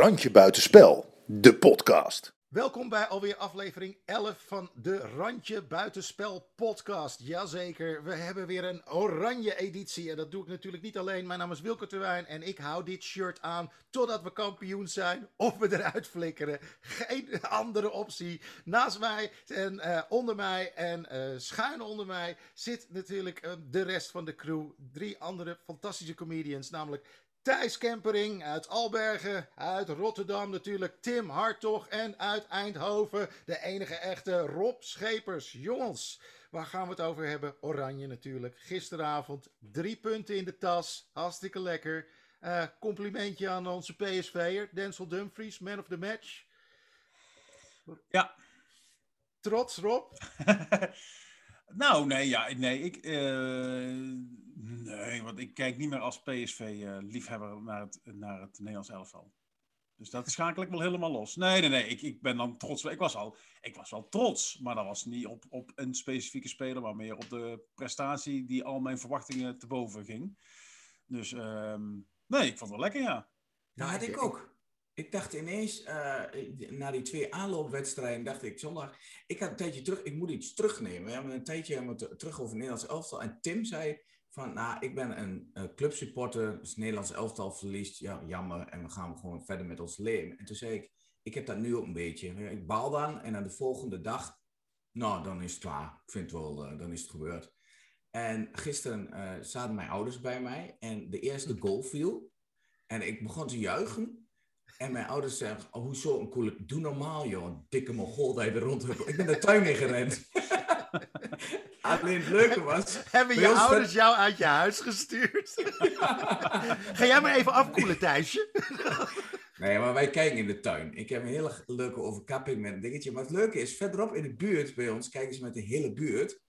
Randje Buitenspel, de podcast. Welkom bij alweer aflevering 11 van de Randje Buitenspel podcast. Jazeker, we hebben weer een oranje editie. En dat doe ik natuurlijk niet alleen. Mijn naam is Wilke Terwijn en ik hou dit shirt aan totdat we kampioen zijn of we eruit flikkeren. Geen andere optie. Naast mij en uh, onder mij en uh, schuin onder mij zit natuurlijk uh, de rest van de crew. Drie andere fantastische comedians, namelijk Thijs Kempering uit Albergen, uit Rotterdam natuurlijk, Tim Hartog en uit Eindhoven de enige echte Rob Schepers. Jongens, waar gaan we het over hebben? Oranje natuurlijk. Gisteravond drie punten in de tas, hartstikke lekker. Uh, complimentje aan onze PSV'er, Denzel Dumfries, man of the match. Ja. Trots, Rob? nou, nee, ja, nee, ik... Uh Nee, want ik kijk niet meer als PSV-liefhebber uh, naar, het, naar het Nederlands elftal. Dus dat schakel ik wel helemaal los. Nee, nee, nee. Ik, ik ben dan trots. Ik was, al, ik was wel trots, maar dat was niet op, op een specifieke speler, maar meer op de prestatie die al mijn verwachtingen te boven ging. Dus um, nee, ik vond het wel lekker, ja. Nou, had ik ook. Ik dacht ineens, uh, na die twee aanloopwedstrijden, dacht ik zondag, ik had een tijdje terug, ik moet iets terugnemen. We hebben een tijdje terug over het Nederlands elftal. En Tim zei, van, nou, ik ben een clubsupporter, dus het Nederlands elftal verliest, ja, jammer, en we gaan gewoon verder met ons leven. En toen zei ik, ik heb dat nu ook een beetje. Ik baal dan, en aan de volgende dag, nou, dan is het klaar. Ik vind het wel, uh, dan is het gebeurd. En gisteren uh, zaten mijn ouders bij mij, en de eerste goal viel, en ik begon te juichen. En mijn ouders zeggen, oh, hoezo een coole... Doe normaal, joh. Dikke mogol dat je er rond Ik ben de tuin in gerend. Alleen het leuke was... Hebben je ouders jou uit je huis gestuurd? Ga jij maar even afkoelen, Thijsje? nee, maar wij kijken in de tuin. Ik heb een hele leuke overkapping met een dingetje. Maar het leuke is, verderop in de buurt bij ons kijken ze met de hele buurt.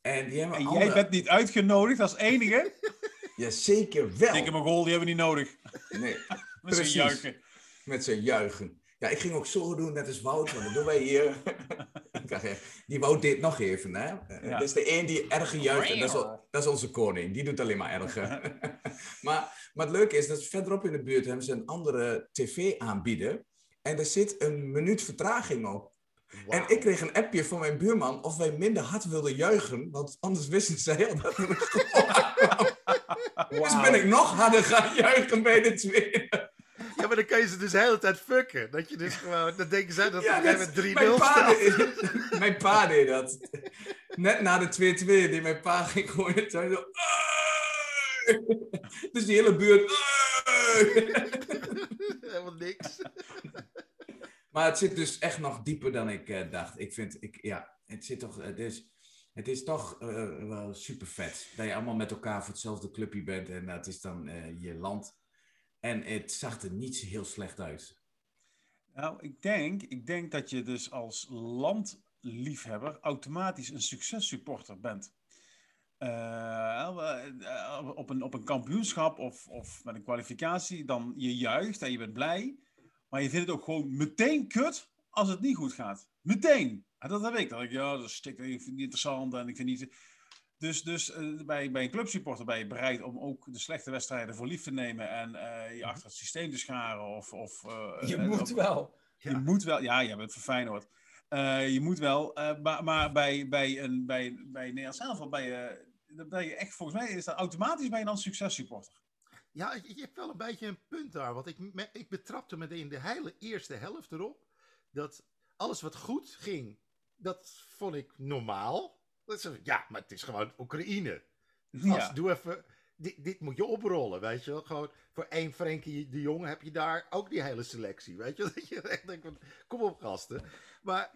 En, die hebben en andere... jij bent niet uitgenodigd als enige? ja, zeker wel. Dikke Mogol, die hebben we niet nodig. Nee, zijn juichen. Met zijn juichen. Ja, ik ging ook zo doen, net als Wout, dat doen wij hier. die Wout deed nog even, hè. Ja. Dat is de een die erger juicht, en dat is, dat is onze koning. Die doet alleen maar erger. maar, maar het leuke is, dat verderop in de buurt hebben ze een andere tv aanbieden. En er zit een minuut vertraging op. Wow. En ik kreeg een appje van mijn buurman of wij minder hard wilden juichen, want anders wisten zij al dat wow. Dus ben ik nog harder gaan juichen bij de tweede. Ja, maar dan kan je ze dus de hele tijd fucken. Dat je dus gewoon, dan denken zij dat ja, jij met 3-0 staat. mijn pa deed dat. Net na de 2-2, die mijn pa ging gewoon in zo... Dus die hele buurt... Helemaal niks. Maar het zit dus echt nog dieper dan ik uh, dacht. Ik vind, ik, ja, het zit toch... Het is, het is toch uh, wel super vet. Dat je allemaal met elkaar voor hetzelfde clubje bent. En dat is dan uh, je land. En het zag er niet heel slecht uit. Nou, ik denk, ik denk dat je dus als landliefhebber automatisch een successupporter bent. Uh, op, een, op een kampioenschap of, of met een kwalificatie, dan je juicht en je bent blij. Maar je vindt het ook gewoon meteen kut als het niet goed gaat. Meteen. En dat heb ik. Dat ik, ja, dat is ik vind het niet interessant en ik vind niet... Dus, dus uh, bij, bij een clubsupporter ben je bereid om ook de slechte wedstrijden voor lief te nemen en uh, je achter het systeem te scharen. Of, of, uh, je moet of, wel. Je ja. moet wel, ja, jij bent voor Feyenoord. je moet wel, maar, maar bij, bij, een, bij, bij Nederland zelf ben je, ben je echt, volgens mij is dat automatisch bij je dan successupporter. Ja, je hebt wel een beetje een punt daar. Want ik, me, ik betrapte me in de hele eerste helft erop. Dat alles wat goed ging, dat vond ik normaal. Ja, maar het is gewoon Oekraïne. Ja. doe even, dit, dit, moet je oprollen, weet je wel. Gewoon voor één Frenkie de Jong heb je daar ook die hele selectie, weet je Dat je echt denkt van, kom op gasten. Maar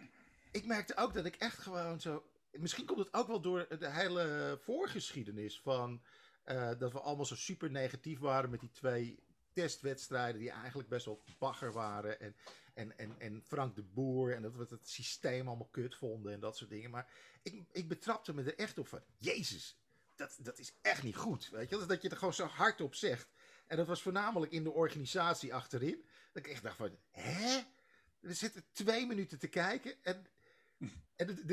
ik merkte ook dat ik echt gewoon zo... Misschien komt het ook wel door de hele voorgeschiedenis van... Uh, dat we allemaal zo super negatief waren met die twee testwedstrijden die eigenlijk best wel bagger waren. En, en, en, en Frank de Boer en dat we het systeem allemaal kut vonden en dat soort dingen. Maar ik, ik betrapte me er echt op van, jezus, dat, dat is echt niet goed. Weet je? Dat je er gewoon zo hard op zegt. En dat was voornamelijk in de organisatie achterin. Dat ik echt dacht van, hè? We zitten twee minuten te kijken en, en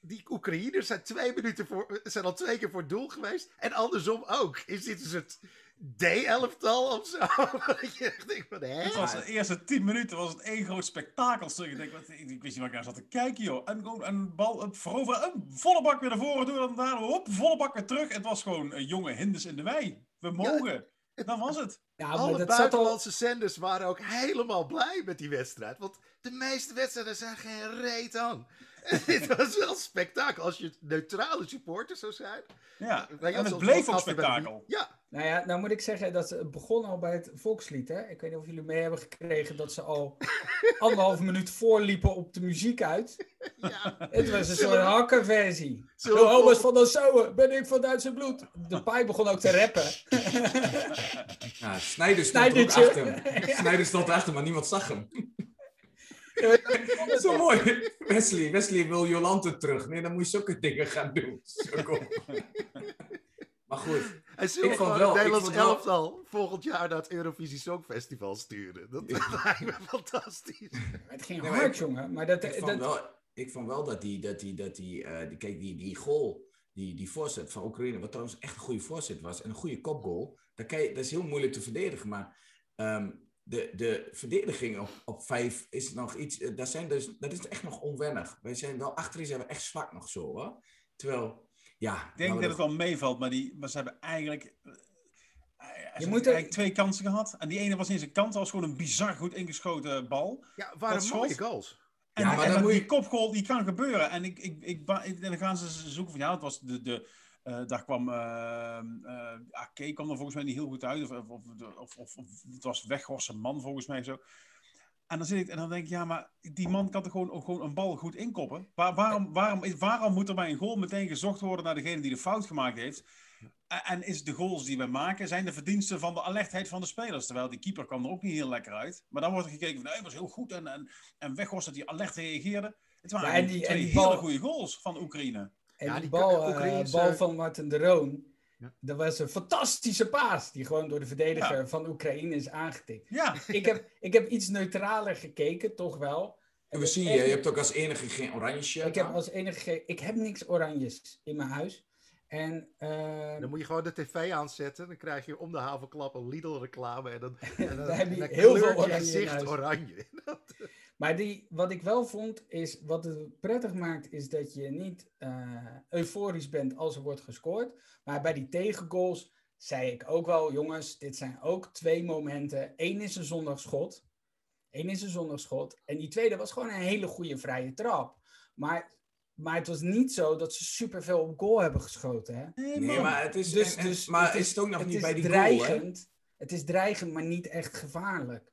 die Oekraïners zijn twee minuten voor, zijn al twee keer voor het doel geweest. En andersom ook. Is dit dus het, D-elftal of zo. Dat je echt denkt van, hè? Het was de eerste tien minuten was het één groot spektakel. Stuk. Ik, denk, wat, ik, ik wist niet waar ik naar zat te kijken, joh. En gewoon een bal een veroveren, een volle bak weer naar voren doen. En daarna hop, volle bak weer terug. Het was gewoon een jonge Hinders in de wei. We mogen. Dan was het. Ja, maar Alle dat zat al... buitenlandse zenders waren ook helemaal blij met die wedstrijd. Want de meeste wedstrijden zijn geen reet aan. Dit was wel spektakel. Als je neutrale supporter zou zijn. Ja, en het bleef ook spektakel. Ja, Nou ja, nou moet ik zeggen dat het begon al bij het volkslied. Hè? Ik weet niet of jullie mee hebben gekregen dat ze al anderhalf minuut voorliepen op de muziek uit. ja. Het was een Zullen soort hakkenversie. De homo's vol- van de Sauer, ben ik van Duitse bloed. De paai begon ook te rappen. Ja, Snijder stond er achter hem. Snijder stond erachter, maar niemand zag hem. Zo mooi. Wesley, Wesley wil Jolante terug. Nee, dan moet je zulke dingen gaan doen. Maar goed. En zullen we Ik vond gewoon wel- het Nederlands vond wel- elftal volgend jaar naar het Eurovisie Songfestival sturen. Dat lijkt me fantastisch. Het ging Nee, hard, ik- jongen. Maar dat, Ik vond dat, wel, ik vond wel dat die, dat die, dat die, eh, die, kijk, die, die goal, die, die voorzet van Oekraïne, wat trouwens echt een goede voorzet was en een goede kopgoal, dat, kan je, dat is heel moeilijk te verdedigen. Maar ehm, de, de verdediging op, op vijf is nog iets, eh, dat, zijn dus, dat is echt nog onwennig. Wij zijn wel, achterin zijn we echt zwak nog zo hoor. Terwijl, ja. Ik denk nou, dat het wel meevalt, maar, die, maar ze hebben eigenlijk, eh, ze moet hebben er- eigenlijk twee kansen gehad. En die ene was in zijn kant, dat was gewoon een bizar goed ingeschoten bal. Ja, waren Dat mooie goals. En, Ja, maar en dan moet die je- kopgoal die kan gebeuren. En, ik, ik, ik, en dan gaan ze zoeken van ja, het was de. de eh, daar kwam. eh eh Ake kwam er volgens mij niet heel goed uit. Of, of, of, of, het was Weghorst een man volgens mij zo. En dan, zit ik, en dan denk ik, ja, maar die man kan toch gewoon, gewoon een bal goed inkoppen? Waar, waarom, waarom, is- waarom moet er bij een goal meteen gezocht worden naar degene die de fout gemaakt heeft? En, en is de goals die we maken, zijn de verdiensten van de alertheid van de spelers? Terwijl die keeper kwam er ook niet heel lekker uit. Maar dan wordt er gekeken van, nee, hij was heel goed. En, en, en Weghorst dat hij alert reageerde. Het waren Ja, en die- twee en die hele bal- goede goals van Oekraïne. En Ja, die, die bal, Oekraïense- eh, Oekraïense- bal van Martin de Roon, Ja. dat was een fantastische paas die gewoon door de verdediger van Oekraïne is aangetikt. Ja, ik, heb, ik heb iets neutraler gekeken, toch wel. En we zien je, echt- je hebt ook als enige geen oranje shirt Ik heb als enige ge- ik heb niks oranjes in mijn huis. En eh, Dan moet je gewoon de tv aanzetten. Dan krijg je om de havenklap een Lidl-reclame. En dan, en dan, Dan heb je heel veel oranje in gezicht oranje. Maar die, wat ik wel vond, is wat het prettig maakt, is dat je niet eh, euforisch bent als er wordt gescoord. Maar bij die tegengoals zei ik ook wel, jongens, dit zijn ook twee momenten. Eén is een zondagschot. Eén is een zondagschot. En die tweede was gewoon een hele goede vrije trap. Maar, maar het was niet zo dat ze superveel op goal hebben geschoten. Hè? Nee, maar het is, Dus, en- en- dus maar het is het ook nog het niet is bij die goal, hè? dreigend. Het is dreigend, maar niet echt gevaarlijk.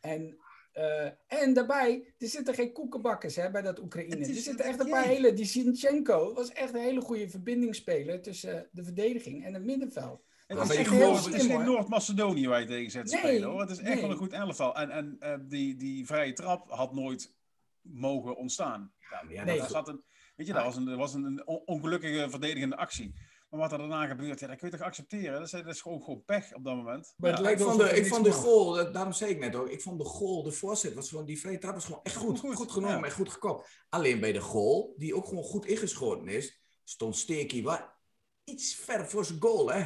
En, eh, en daarbij, er zitten geen koekenbakkers hè, bij dat Oekraïne. Is- er zitten echt een paar jee. hele... Die Sinchenko was echt een hele goede verbindingsspeler tussen eh, de verdediging en het middenveld. Het is, echt heel- het is hoor. Noord-Macedonië waar je tegen zet Nee, spelen hoor. Het is echt nee. wel een goed elftal. En, en eh, die, die vrije trap had nooit mogen ontstaan. Ja, Ja, Nee. daar zat een, weet je, dat was een, dat was een on- ongelukkige verdedigende actie. Maar wat er daarna gebeurt, ja, dat kun je toch accepteren? Dat is, dat is gewoon, gewoon pech op dat moment. Maar Ja, Ik vond, de, ik vond de goal, dat- daarom zei ik net ook, ik vond de goal, de voorzet, was gewoon, die vrije trap was gewoon echt goed. Goed, Goed, genomen ja. en goed gekopt. Alleen bij de goal, die ook gewoon goed ingeschoten is, stond Steekie wat iets ver voor zijn goal, hè.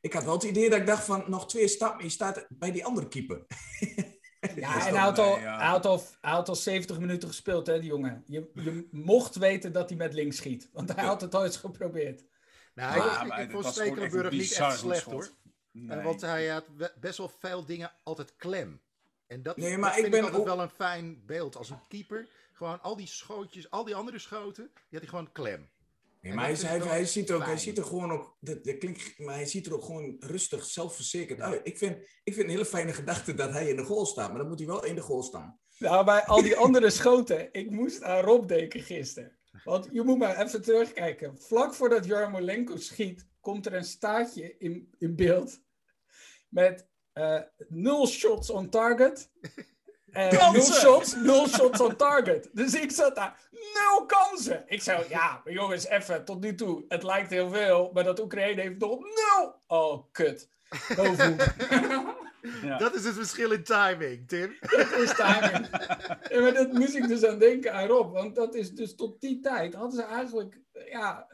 Ik had wel het idee dat ik dacht van, nog twee stappen, je staat bij die andere keeper. Ja, en toch- hij had, al, nee, ja. hij, had al, hij had al 70 minuten gespeeld, hè, die jongen. Je, je mocht weten dat hij met links schiet. Want hij had het ooit geprobeerd. Nou, Ja, ik, ik, maar ik het vond Stekelenburg niet echt slecht hoor. Eh, Nee. Want hij had best wel veel dingen altijd klem. En dat, Nee, dat maar ik vind ben ik altijd ook- wel een fijn beeld. Als een keeper, gewoon al die schootjes, al die andere schoten, die had hij gewoon klem. Nee, maar hij, hij, ziet er ook, hij ziet er gewoon ook, dat, dat klinkt, maar hij ziet er ook gewoon rustig, zelfverzekerd uit. Ik vind, ik vind een hele fijne gedachte dat hij in de goal staat, maar dan moet hij wel in de goal staan. Nou, bij al die andere schoten, ik moest aan Rob denken gisteren. Want je moet maar even terugkijken. Vlak voordat Jarmolenko schiet, komt er een staartje in, in beeld. Met eh, nul shots on target. Nul shots, nul shots on target. Dus ik zat daar, nul kansen. Ik zei, ja, jongens, even, tot nu toe, het lijkt heel veel, maar dat Oekraïne heeft nog nul. Oh, kut. Ja. Dat is het verschil in timing, Tim. Dat is timing. Ja, maar dat moest ik dus aan denken aan Rob. Want dat is dus tot die tijd hadden ze eigenlijk ja,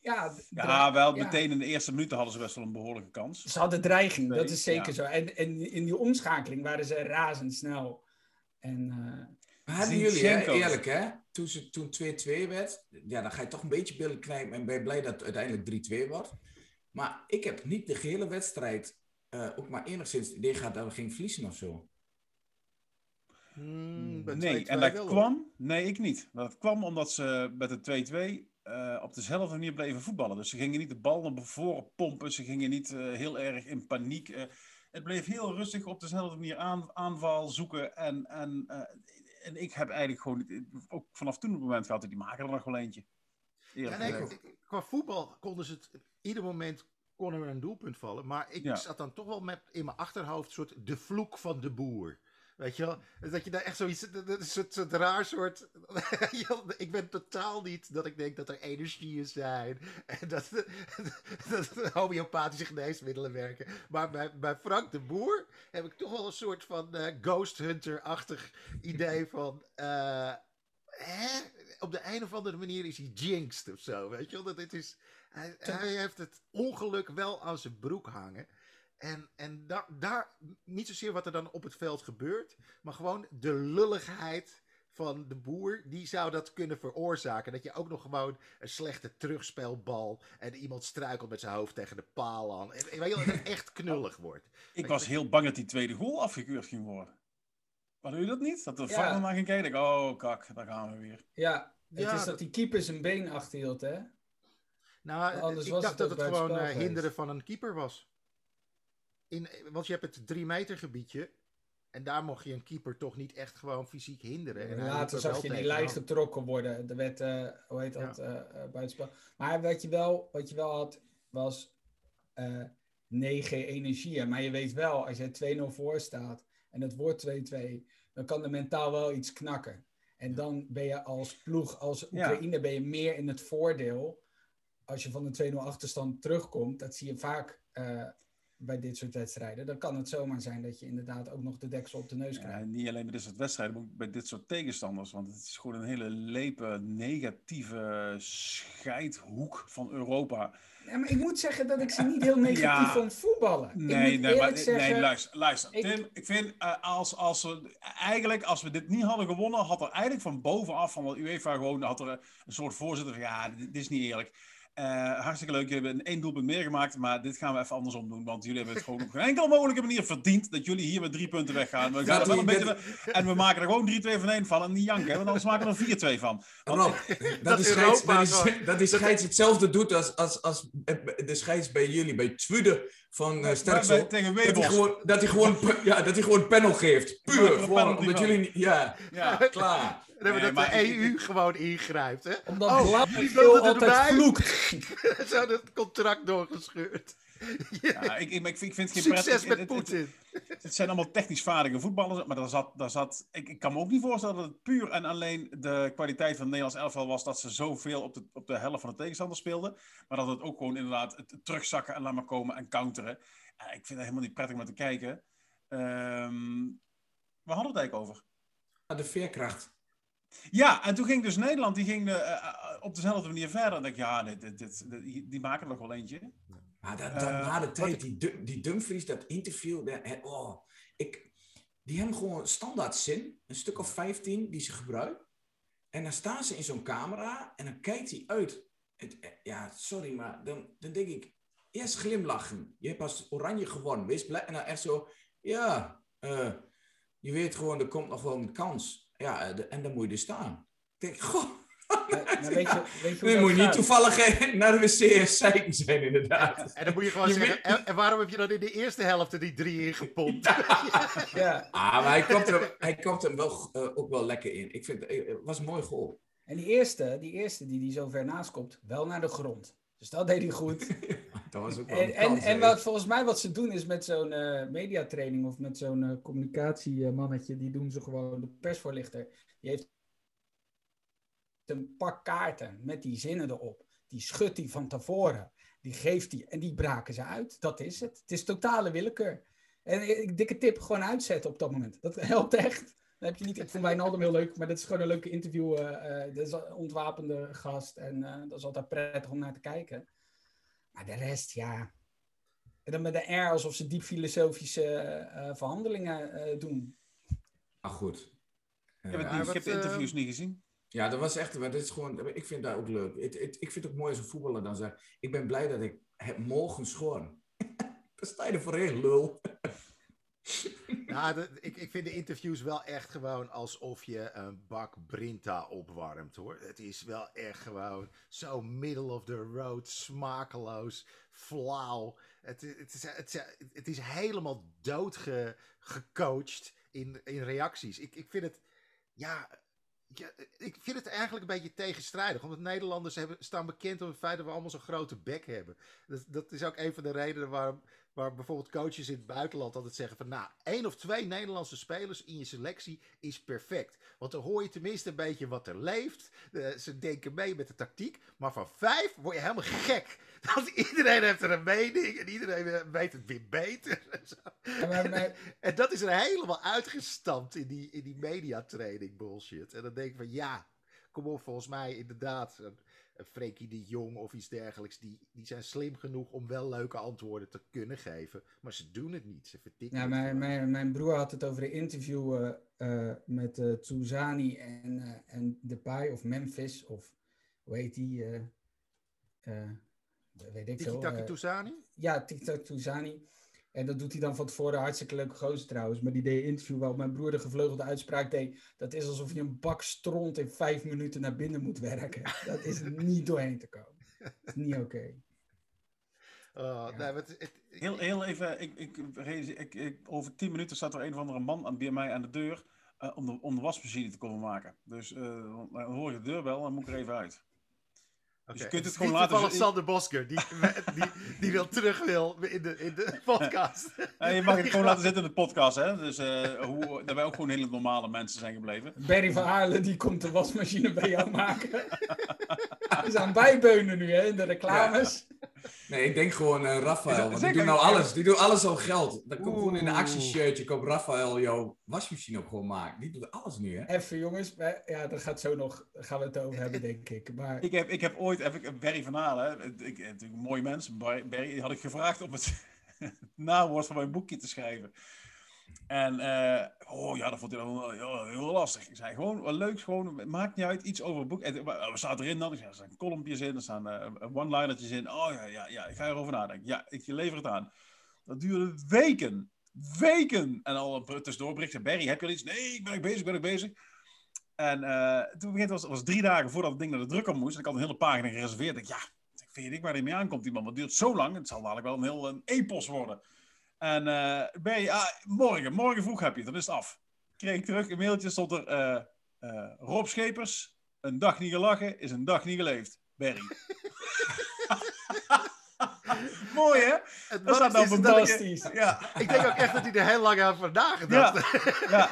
Ja, Ja, wel ja. meteen in de eerste minuten hadden ze best wel een behoorlijke kans. Ze hadden dreiging, dat is zeker ja. zo. En, en in die omschakeling waren ze razendsnel. En eh, Maar hebben jullie, hè, eerlijk hè, toen ze toen 2-2 werd, ja, dan ga je toch een beetje billen knijpen en ben je blij dat het uiteindelijk 3-2 wordt. Maar ik heb niet de gehele wedstrijd eh, ook maar enigszins het idee gehad dat we gingen verliezen of zo. Hmm, bij Nee, 2-2 en dat wel, hoor. kwam... Nee, ik niet. Dat kwam omdat ze met de 2-2 eh, op dezelfde manier bleven voetballen. Dus ze gingen niet de bal naar voren pompen. Ze gingen niet eh, heel erg in paniek. eh. het bleef heel rustig op dezelfde manier aan, aanval zoeken. En, en, eh, en ik heb eigenlijk gewoon... Ook vanaf toen op het moment gehad, die maken er nog wel eentje. Ja, nee, qua voetbal konden ze het... Ieder moment kon er een doelpunt vallen. Maar ik Ja. zat dan toch wel met in mijn achterhoofd... soort de vloek van de boer. Weet je wel? Dat je daar echt zoiets... Dat dat is een soort raar soort... Ik ben totaal niet dat ik denk dat er energieën zijn. En dat, dat homeopathische geneesmiddelen werken. Maar bij, bij Frank de Boer heb ik toch wel een soort van eh, Ghost Hunter-achtig idee van... eh, hè? Op de een of andere manier is hij jinxed of zo. Weet je wel? Dat het is, hij, hij heeft het ongeluk wel aan zijn broek hangen. En, en da- daar, niet zozeer wat er dan op het veld gebeurt, maar gewoon de lulligheid van de boer, die zou dat kunnen veroorzaken. Dat je ook nog gewoon een slechte terugspelbal en iemand struikelt met zijn hoofd tegen de paal aan. En, en weet je dat het echt knullig wordt. Ik was heel bang dat die tweede goal afgekeurd ging worden. Maar doe je dat niet? Dat de Ja. Naar ging kijken. Ik, oh, kak, daar gaan we weer. ja, het Ja, is dat dat- die keeper zijn been achterhield, hè? Nou, Anders ik was dacht het dat het gewoon eh, hinderen van een keeper was. In, want je hebt het drie meter gebiedje. En daar mocht je een keeper toch niet echt gewoon fysiek hinderen. En Later er zag je die lijn getrokken worden. Er werd, eh, hoe heet dat, eh eh, buitenspel. Maar wat je wel, wat je wel had, was eh 9 energie. Maar je weet wel, als je 2-0 voor staat en het wordt 2-2, dan kan er mentaal wel iets knakken. En dan ben je als ploeg, als Ja. Oekraïne, ben je meer in het voordeel. Als je van een 2-0 achterstand terugkomt, dat zie je vaak eh, bij dit soort wedstrijden. Dan kan het zomaar zijn dat je inderdaad ook nog de deksel op de neus Ja, krijgt. niet alleen bij dit soort wedstrijden, maar ook bij dit soort tegenstanders. Want het is gewoon een hele lepe, negatieve scheidhoek van Europa. Ja, maar ik moet zeggen dat ik ze niet heel negatief Ja. vond voetballen. Nee, nee, maar, zeggen, nee luister, luister. ik- Tim, ik vind eh, als, als we eigenlijk, als we dit niet hadden gewonnen, had er eigenlijk van bovenaf van de UEFA gewoon had er een soort voorzitter van ja, dit is niet eerlijk. Eh, hartstikke leuk, jullie hebben één doelpunt meer gemaakt, maar dit gaan we even andersom doen. Want jullie hebben het gewoon op geen enkele mogelijke manier verdiend dat jullie hier met drie punten weggaan. We gaan er wel een beetje, en we maken er gewoon 3-2 van één van en niet janken, hè, want anders maken we er 4-2 van. Want- Rob, dat, die Europa scheids, dat, gewoon- dat die scheids hetzelfde doet als, als, als de scheids bij jullie, bij Tweede van uh, Sterksel. bij- tegen Dat hij, gewoon, dat, hij gewoon, pu- ja, dat hij gewoon panel geeft. Puur. Gewoon, omdat jullie niet... Ja, Ja. klaar. En dan hebben Nee, dat de ik- EU gewoon ingrijpt, hè? Omdat Oh, die altijd erbij. vloekt. Zo dat contract doorgescheurd. Ja, ik, ik, ik vind het geen Succes prettig- met het- het- Poetin. Het zijn allemaal technisch vaardige voetballers, maar daar zat, daar zat, ik, ik kan me ook niet voorstellen dat het puur en alleen de kwaliteit van het Nederlands elftal was dat ze zoveel op de, op de helft van de tegenstander speelden, maar dat het ook gewoon inderdaad het terugzakken en laat maar komen en counteren. Ja, ik vind het helemaal niet prettig om te kijken. Ehm waar hadden we het eigenlijk over? De veerkracht. Ja, en toen ging dus Nederland, die ging eh, eh, op dezelfde manier verder. En ik, ja, dit, dit, die maken er nog wel eentje. Maar dat, dat, Eh, na de tijd, die, die Dumfries, dat interview, dat, oh, ik, die hebben gewoon standaard zin, een stuk of 15 die ze gebruiken. En dan staan ze in zo'n camera en dan kijkt hij uit. Het, eh, ja, sorry, maar dan, dan denk ik, eerst glimlachen. Je hebt als Oranje gewonnen, wees blij. En dan echt zo, ja, eh, je weet gewoon, er komt nog wel een kans. Ja, eh, de- en dan moet je er staan. Ik denk, goh. Maar weet je, weet moet je niet toevallig naar de wc zeiken zijn, inderdaad. En dan moet je gewoon Je zeggen, en, en waarom heb je dan in de eerste helft er die drie ingepompt? Ja, Ah, maar hij komt er, hij komt er wel, eh, ook wel lekker in. Ik vind eh, het was een mooi goal. en die eerste, die eerste die die zo ver naast komt, wel naar de grond. Dus dat deed hij goed. Dat was ook wel En, en, en wat, volgens mij wat ze doen is met zo'n eh, mediatraining of met zo'n eh, communicatiemannetje, die doen ze gewoon, de persvoorlichter, die heeft een pak kaarten met die zinnen erop. Die schudt hij van tevoren. Die geeft hij en die braken ze uit. Dat is het. Het is totale willekeur. En ik dikke tip, gewoon uitzetten op dat moment. Dat helpt echt. Dan heb je niet, ik vond Wijnaldum heel leuk, maar dat is gewoon een leuke interview. eh, dat is een ontwapende gast en dat is altijd prettig om naar te kijken. Maar de rest, ja. En dan met een air alsof ze diep filosofische eh, eh, verhandelingen eh, doen. Maar goed. Ik heb, het niet, wat, ik heb de interviews niet gezien. Ja, dat was echt, maar dat is gewoon, ik vind dat ook leuk. Het, het, ik vind het ook mooi als een voetballer dan zegt, ik ben blij dat ik heb mogen schoren. Daar sta je er voorheen, lul. Ja, ik, ik vind de interviews wel echt gewoon alsof je een bak Brinta opwarmt hoor. Het is wel echt gewoon zo middle of the road, smakeloos, flauw. Het, het, is, het, is, helemaal doodgecoacht in, in reacties. Ik, ik vind het, ja, ja, ik vind het eigenlijk een beetje tegenstrijdig. Omdat Nederlanders hebben, staan bekend om het feit dat we allemaal zo'n grote bek hebben. Dat, dat is ook een van de redenen waarom Waar bijvoorbeeld coaches in het buitenland altijd zeggen van... Nou, één of twee Nederlandse spelers in je selectie is perfect. Want dan hoor je tenminste een beetje wat er leeft. Eh, ze denken mee met de tactiek. Maar van vijf word je helemaal gek. Want iedereen heeft er een mening. En iedereen eh, weet het weer beter. en maar- maar- En dat is er helemaal uitgestampt in die, in die mediatraining bullshit. En dan denk ik van ja, kom op, volgens mij inderdaad... Frenkie de Jong of iets dergelijks, die, die zijn slim genoeg om wel leuke antwoorden te kunnen geven. Maar ze doen het niet, ze vertikken Ja, mijn, mijn, mijn broer had het over een interview eh, met eh Touzani en, eh en Depay of Memphis of hoe heet die? weet ik eh, Touzani? ja, TikTok Touzani. En dat doet hij dan van tevoren hartstikke leuke gozer trouwens. Maar die deed een interview waar mijn broer de gevleugelde uitspraak deed. Dat is alsof je een bak stront in vijf minuten naar binnen moet werken. Dat is niet doorheen te komen. Dat is niet oké. Oh, Ja. nee, maar het, Heel, heel even, ik, ik, ik, ik, over tien minuten staat er een of andere man aan, bij mij aan de deur eh, om, de, om de wasmachine te komen maken. Dus eh, dan hoor je de deur wel en dan moet ik er even uit. Oké. je kunt het is gewoon laten toevallig Sander Bosker, die, die, die wil terug wil in de, in de podcast. Je mag het gewoon laten zitten in de podcast, hè? Dus eh, hoe, dat wij ook gewoon hele normale mensen zijn gebleven. Barry van Aarlen die komt de wasmachine bij jou maken. We zijn bijbeunen nu hè, in de reclames. Nee, ik denk gewoon eh Rafael. Want die doet nou alles. Die doet alles om geld. Dan komt gewoon in een actieshirtje. Komt Rafael jouw wasmachine ook gewoon maken. Die doet alles nu, hè? Even jongens, wij- ja, daar gaat zo nog, gaan we het over hebben denk ik. Maar Ik heb, ik heb ooit, heb ik, Barry van Halen, hè, ik, natuurlijk een mooi mens, Barry, had ik gevraagd om het nawoord van mijn boekje te schrijven. En, eh, oh ja, dat vond hij dan heel lastig. Ik zei gewoon, wat leuk, gewoon, maakt niet uit, iets over het boek. En, wat staat erin dan? Er staan kolompjes in, er staan eh, one-linertjes in. Oh ja, ja, ja, ik ga erover nadenken. Ja, ik lever het aan. Dat duurde weken. Weken! En al tussendoor berichten, Barry, heb je al iets? Nee, ik ben ik bezig, ben ik bezig. En eh, toen begint was, was drie dagen voordat het ding naar de drukker moest. En ik had een hele pagina gereserveerd. Ik, ja, ik weet niet waar hij mee aankomt, die man. Het duurt zo lang. Het zal dadelijk wel een heel een epos worden. En eh ben je, ah, morgen, morgen vroeg heb je het, dan is het af. Kreeg ik terug een mailtje, stond er eh, eh, Rob Schepers, een dag niet gelachen is een dag niet geleefd. Barry. Mooi hè? Het Dat staat nou dat ik- fantastisch. Ja, Ik denk ook echt dat hij er heel lang over nagedacht ja, heeft. ja.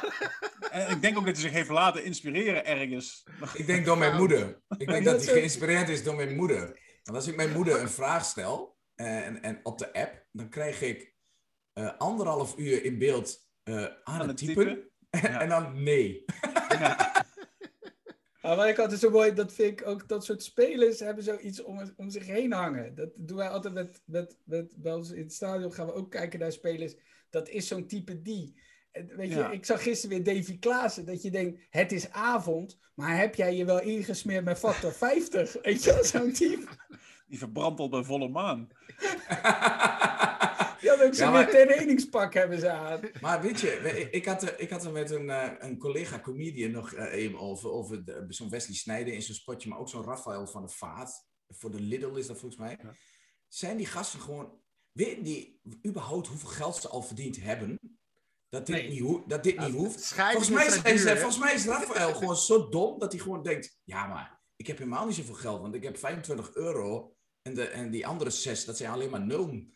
En ik denk ook dat hij zich heeft laten inspireren ergens. Ik denk door mijn moeder. Ik denk dat dat hij geïnspireerd is door mijn moeder. Want als ik mijn moeder een vraag stel eh, en, en op de app, dan krijg ik eh, anderhalf uur in beeld eh, aan, het het typen. typen. Ja. en dan nee. Ja. Maar ik altijd zo mooi, dat vind ik ook, dat soort spelers hebben zoiets om, om zich heen hangen. Dat doen wij altijd met, met, met, bij ons in het stadion gaan we ook kijken naar spelers. Dat is zo'n type die. Weet je, Ja. ik zag gisteren weer Davy Klaassen, dat je denkt, het is avond, maar heb jij je wel ingesmeerd met factor 50? Weet je wel, zo'n type. Die verbrandt al bij volle maan. Die had ook zo'n Ja, trainingspak hebben ze aan. Maar weet je, ik- had, er- ik had er met een, eh, een collega comedian nog eh, even over, over de- zo'n Wesley Snijder in zo'n spotje, maar ook zo'n Rafael van der Vaart. Voor de Lidl is dat volgens mij. Ja. Zijn die gasten gewoon, weten die überhaupt hoeveel geld ze al verdiend hebben? Dat dit Nee. niet, dat dit niet hoeft? Scheidingen Volgens mij, is, zijn is- duur, volgens mij is Rafael gewoon zo dom dat hij gewoon denkt: ja, maar ik heb helemaal niet zoveel geld, want ik heb 25 euro en, de, en die andere zes, dat zijn alleen maar nul.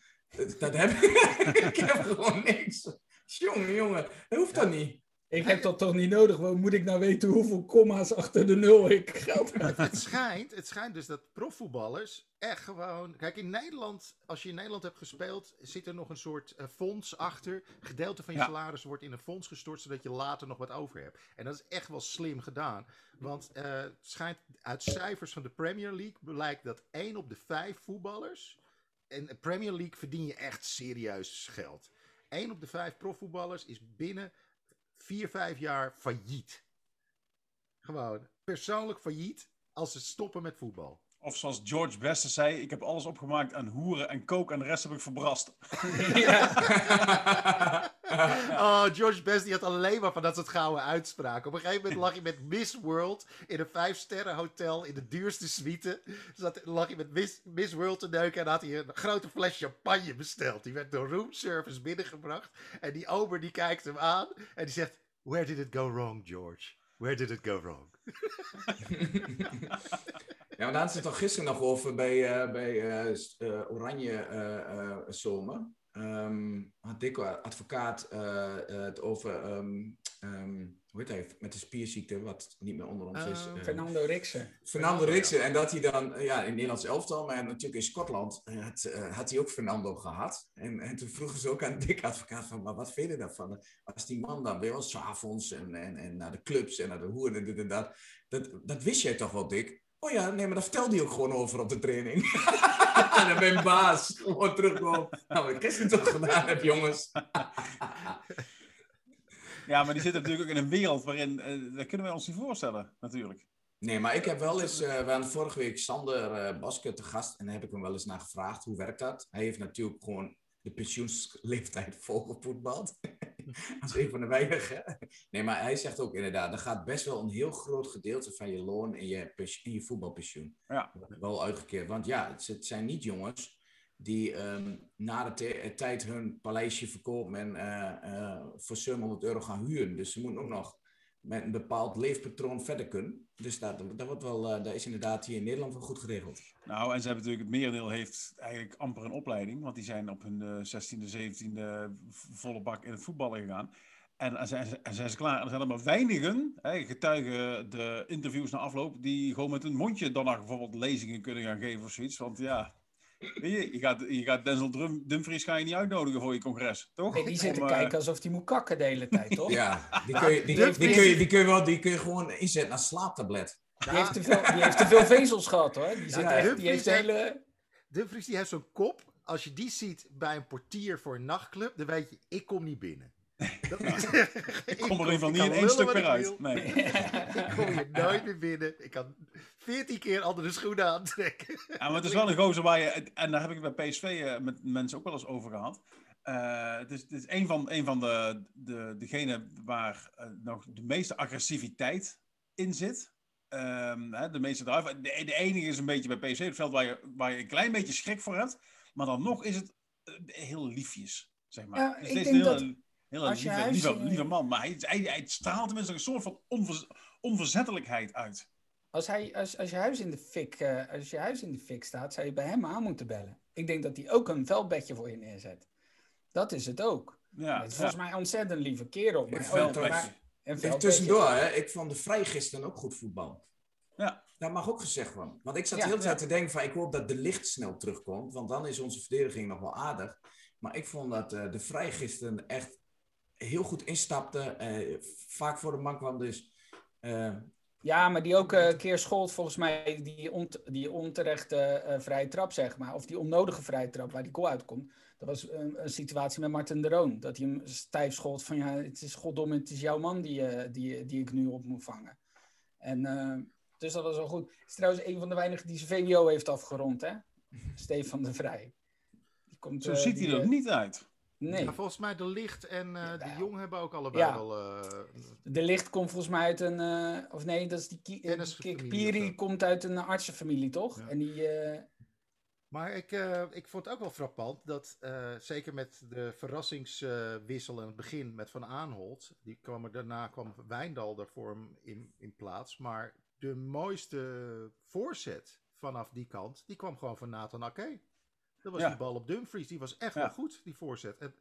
Dat, heb ik. ik heb gewoon niks. Jongen, jongen, dat hoeft dat niet. Ik heb dat toch niet nodig? Waarom moet ik nou weten hoeveel comma's achter de nul ik geld heb? Het schijnt, het schijnt dus dat profvoetballers echt gewoon... Kijk, in Nederland, als je in Nederland hebt gespeeld, zit er nog een soort eh, fonds achter. Gedeelte van je Ja. salaris wordt in een fonds gestort, zodat je later nog wat over hebt. En dat is echt wel slim gedaan. Want eh, het schijnt uit cijfers van de Premier League blijkt dat 1 op de 5 voetballers... In de Premier League verdien je echt serieus geld. 1 op de 5 profvoetballers is binnen 4, 5 jaar failliet. Gewoon persoonlijk failliet als ze stoppen met voetbal. Of zoals George Beste zei, ik heb alles opgemaakt aan hoeren en kook en de rest heb ik verbrast. Oh, George Best die had alleen maar van dat soort gouden uitspraken. Op een gegeven moment lag hij met Miss World in een vijfsterren hotel in de duurste suite. Zat, lag hij met Miss, World te neuken en had hij een grote fles champagne besteld. Die werd door roomservice binnengebracht. En die ober die kijkt hem aan en die zegt, Where did it go wrong, George? Where did it go wrong? Ja, maar hadden ze het toch gisteren nog over bij, eh, bij eh, Oranje eh, Zomer. Ehm had Dico, advocaat, eh, eh, het over, ehm, ehm, hoe heet hij, met de spierziekte, wat niet meer onder ons is. Eh, Fernando Rixen. Fernando Rixen. En dat hij dan, ja, in het Nederlands elftal, maar natuurlijk in Schotland, had, eh, had hij ook Fernando gehad. En, en toen vroegen ze ook aan Dick advocaat van, maar wat vind je daarvan? Als die man dan weer wel s'avonds en, en, en naar de clubs en naar de hoeren en dit en dat. Dat, dat wist jij toch wel, Dick? Oh ja, nee, maar dat vertelde hij ook gewoon over op de training. en dan mijn baas gewoon terugkomen. Nou, wat ik gisteren toch gedaan heb, jongens. Ja, maar die zitten natuurlijk ook in een wereld waarin, eh, dat kunnen wij ons niet voorstellen, natuurlijk. Nee, maar ik heb wel eens, eh, we hadden vorige week Sander eh Baske te gast en daar heb ik hem wel eens naar gevraagd, hoe werkt dat? Hij heeft natuurlijk gewoon de pensioensleeftijd volgevoetbald. Als een van de weinigen. Nee, maar hij zegt ook inderdaad, er gaat best wel een heel groot gedeelte van je loon in je, voetbalpensioen. Ja. Wel uitgekeerd. Want ja, het, zijn niet jongens die ehm, na de eh, tijd hun paleisje verkopen en eh, eh, voor 700 euro gaan huren. Dus ze moeten ook nog met een bepaald leefpatroon verder kunnen. Dus dat, dat, wordt wel, eh, dat is inderdaad hier in Nederland wel goed geregeld. Nou, en ze hebben natuurlijk, het merendeel heeft eigenlijk amper een opleiding, want die zijn op hun eh, 16e, 17e volle bak in het voetballen gegaan. En dan zijn, en zijn ze klaar. En er zijn er maar weinigen, hè, getuigen de interviews na afloop, die gewoon met een mondje dan bijvoorbeeld lezingen kunnen gaan geven of zoiets. Want ja, je, je gaat, je gaat Denzel Drum, Dumfries ga je niet uitnodigen voor je congres, toch? Nee, die zit te Om, eh, kijken alsof hij moet kakken de hele tijd, toch? Ja, die kun je, die, die kun je, die kun je, wel, die kun je gewoon inzetten als slaaptablet. Die, heeft te veel, die heeft te veel vezels gehad, hoor. Die, zit Ja, echt, die heeft hele... Dumfries die heeft zo'n kop. Als je die ziet bij een portier voor een nachtclub, dan weet je, ik kom niet binnen. Dat- Ik kom er in ieder geval ik niet in één stuk meer uit. Nee. Ik kom hier nooit meer binnen. Ik kan veertien keer andere schoenen aantrekken. Ja, maar het is wel een gozer waar je, en daar heb ik het bij PSV eh, met mensen ook wel eens over gehad. Eh, het, is, het is een van, een van de, de, degenen waar eh, nog de meeste agressiviteit in zit. Ehm, hè, de meeste drive. De, de enige is een beetje bij PSV het veld waar je, waar je een klein beetje schrik voor hebt. Maar dan nog is het heel liefjes, zeg maar. Ja, Dus ik het is denk een dat hele, hele als je lieve, huis- lieve, lieve man. Maar hij, hij, hij straalt tenminste een soort van onver, onverzettelijkheid uit. Als, hij, als, als, je huis in de fik, eh, als je huis in de fik staat, zou je bij hem aan moeten bellen. Ik denk dat hij ook een veldbedje voor je neerzet. Dat is het ook. Ja, het is volgens mij een ontzettend lieve kerel. Maar, Een ook- veldbedje. Even tussendoor, hè, ik vond de Vrij gisteren ook goed voetbal. Ja. Dat mag ook gezegd worden. Want ik zat Ja, de hele tijd ja. te denken van, ik hoop dat de licht snel terugkomt. Want dan is onze verdediging nog wel aardig. Maar ik vond dat eh, de Vrij gisteren echt heel goed instapte. eh, vaak voor de man kwam dus. eh, Ja, maar die ook eh, een keer schold volgens mij die, ont, die onterechte eh, vrije trap, zeg maar. Of die onnodige vrije trap waar die goal uitkomt. Dat was een, een situatie met Martin de Roon. Dat hij hem stijf schold van ja, het is goddomme, het is jouw man die, eh, die, die ik nu op moet vangen. En eh, dus dat was wel goed. Het is trouwens een van de weinigen die zijn VWO heeft afgerond, hè? Stefan de Vrij. Die komt, Zo eh, ziet die, hij er eh, niet uit. Nee, volgens mij de Licht en eh, de. Jong hebben ook allebei Ja. wel... eh, de licht komt volgens mij uit een. eh, of nee, dat is die. Ki- Kik Piri komt uit een artsenfamilie, toch? En die. Maar ik, ik vond het ook wel frappant dat, zeker met de verrassingswissel in het begin met Van Aanholt, die kwam er, daarna kwam Wijndal er voor hem in, in plaats. Maar de mooiste voorzet vanaf die kant, die kwam gewoon van Nathan Ake. Dat was Ja. die bal op Dumfries, die was echt Ja. wel goed, die voorzet. En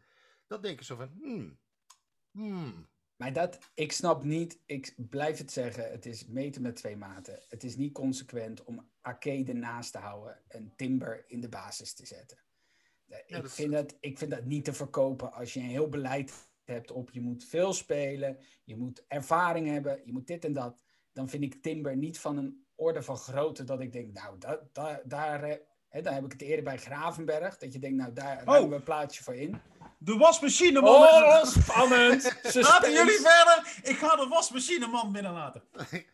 dat denk ik zo van, hmm, hmm, Maar dat, ik snap niet, ik blijf het zeggen, het is meten met twee maten. Het is niet consequent om Ake ernaast te houden en Timber in de basis te zetten. ik, dat is- vind dat, ik vind dat niet te verkopen als je een heel beleid hebt op je moet veel spelen, je moet ervaring hebben, je moet dit en dat. Dan vind ik Timber niet van een orde van grootte dat ik denk, nou, dat, daar, daar, eh, hè, daar heb ik het eerder bij Gravenberg, dat je denkt, nou, daar ruimen we een plaatsje voor in. De wasmachine, man. Oh, spannend! Laten jullie verder. Ik ga de wasmachine, man, binnenlaten.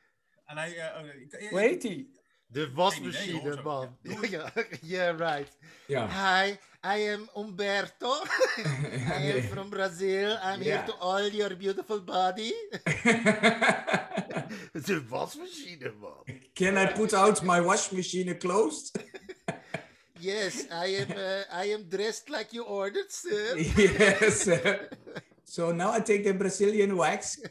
En hij... eh, oh, Hoe heet die? De wasmachine, man. Ja. Yeah, right. Ja. Hi, I am Umberto. I am from Brazil. I'm here Ja. to oil your beautiful body. De wasmachine, man. Can I put out my wash machine closed? Yes, I am, uh, I am dressed like you ordered, sir. yes. so now I take the Brazilian wax.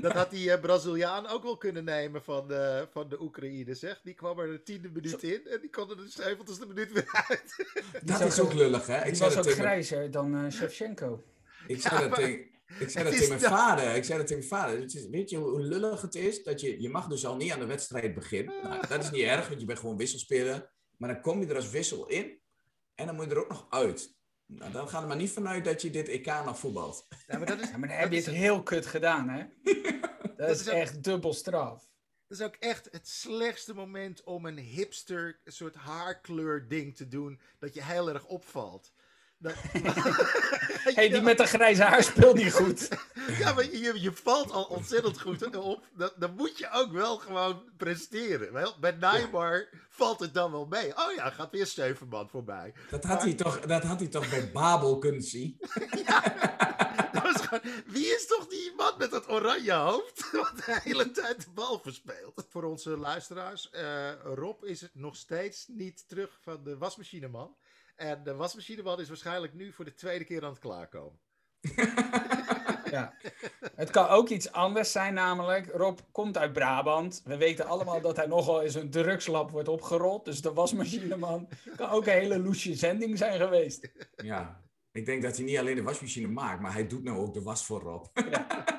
Dat had die eh, Braziliaan ook wel kunnen nemen van de, van de Oekraïne, zeg. Die kwam er de tiende minuut in en die kon er de zeventigste minuut weer uit. Dat is is ook- lullig, hè? Ik Die was ook tegen, grijzer dan eh Shevchenko. ik zei dat maar- tegen, ik zei Het dat tegen mijn dat- vader. Ik zei dat tegen mijn vader. Het is, weet je hoe hoe lullig het is? Dat je, je mag dus al niet aan de wedstrijd beginnen. Nou, dat is niet erg, want je bent gewoon wisselspeler. Maar dan kom je er als wissel in en dan moet je er ook nog uit. Nou, dan gaat er maar niet vanuit dat je dit EK nog voetbalt. Ja, maar dat is, Ja, maar dan heb je het heel kut gedaan, hè? Dat is is ook- echt dubbel straf. Dat is ook echt het slechtste moment om een hipster een soort haarkleur ding te doen. Dat je heel erg opvalt. Hey, die met de grijze haar speelt niet goed. Ja, maar je, je valt al ontzettend goed op. Dan, dan moet je ook wel gewoon presteren. Wel, Bij Neymar valt het dan wel mee. Oh ja, gaat weer Stevenman voorbij. Dat had, hij toch, dat had hij toch bij Babel kunnen zien? Dat was gewoon, wie is toch die man met dat oranje hoofd? Wat de hele tijd de bal verspeelt. Voor onze luisteraars, eh, Rob is het nog steeds niet terug van de wasmachineman. En de wasmachineman is waarschijnlijk nu voor de tweede keer aan het klaarkomen. Ja. Het kan ook iets anders zijn, namelijk. Rob komt uit Brabant. We weten allemaal dat hij nogal in zijn drugslab wordt opgerold. Dus de wasmachineman kan ook een hele loesje zending zijn geweest. Ja. Ik denk dat hij niet alleen de wasmachine maakt, maar hij doet nou ook de was voor Rob.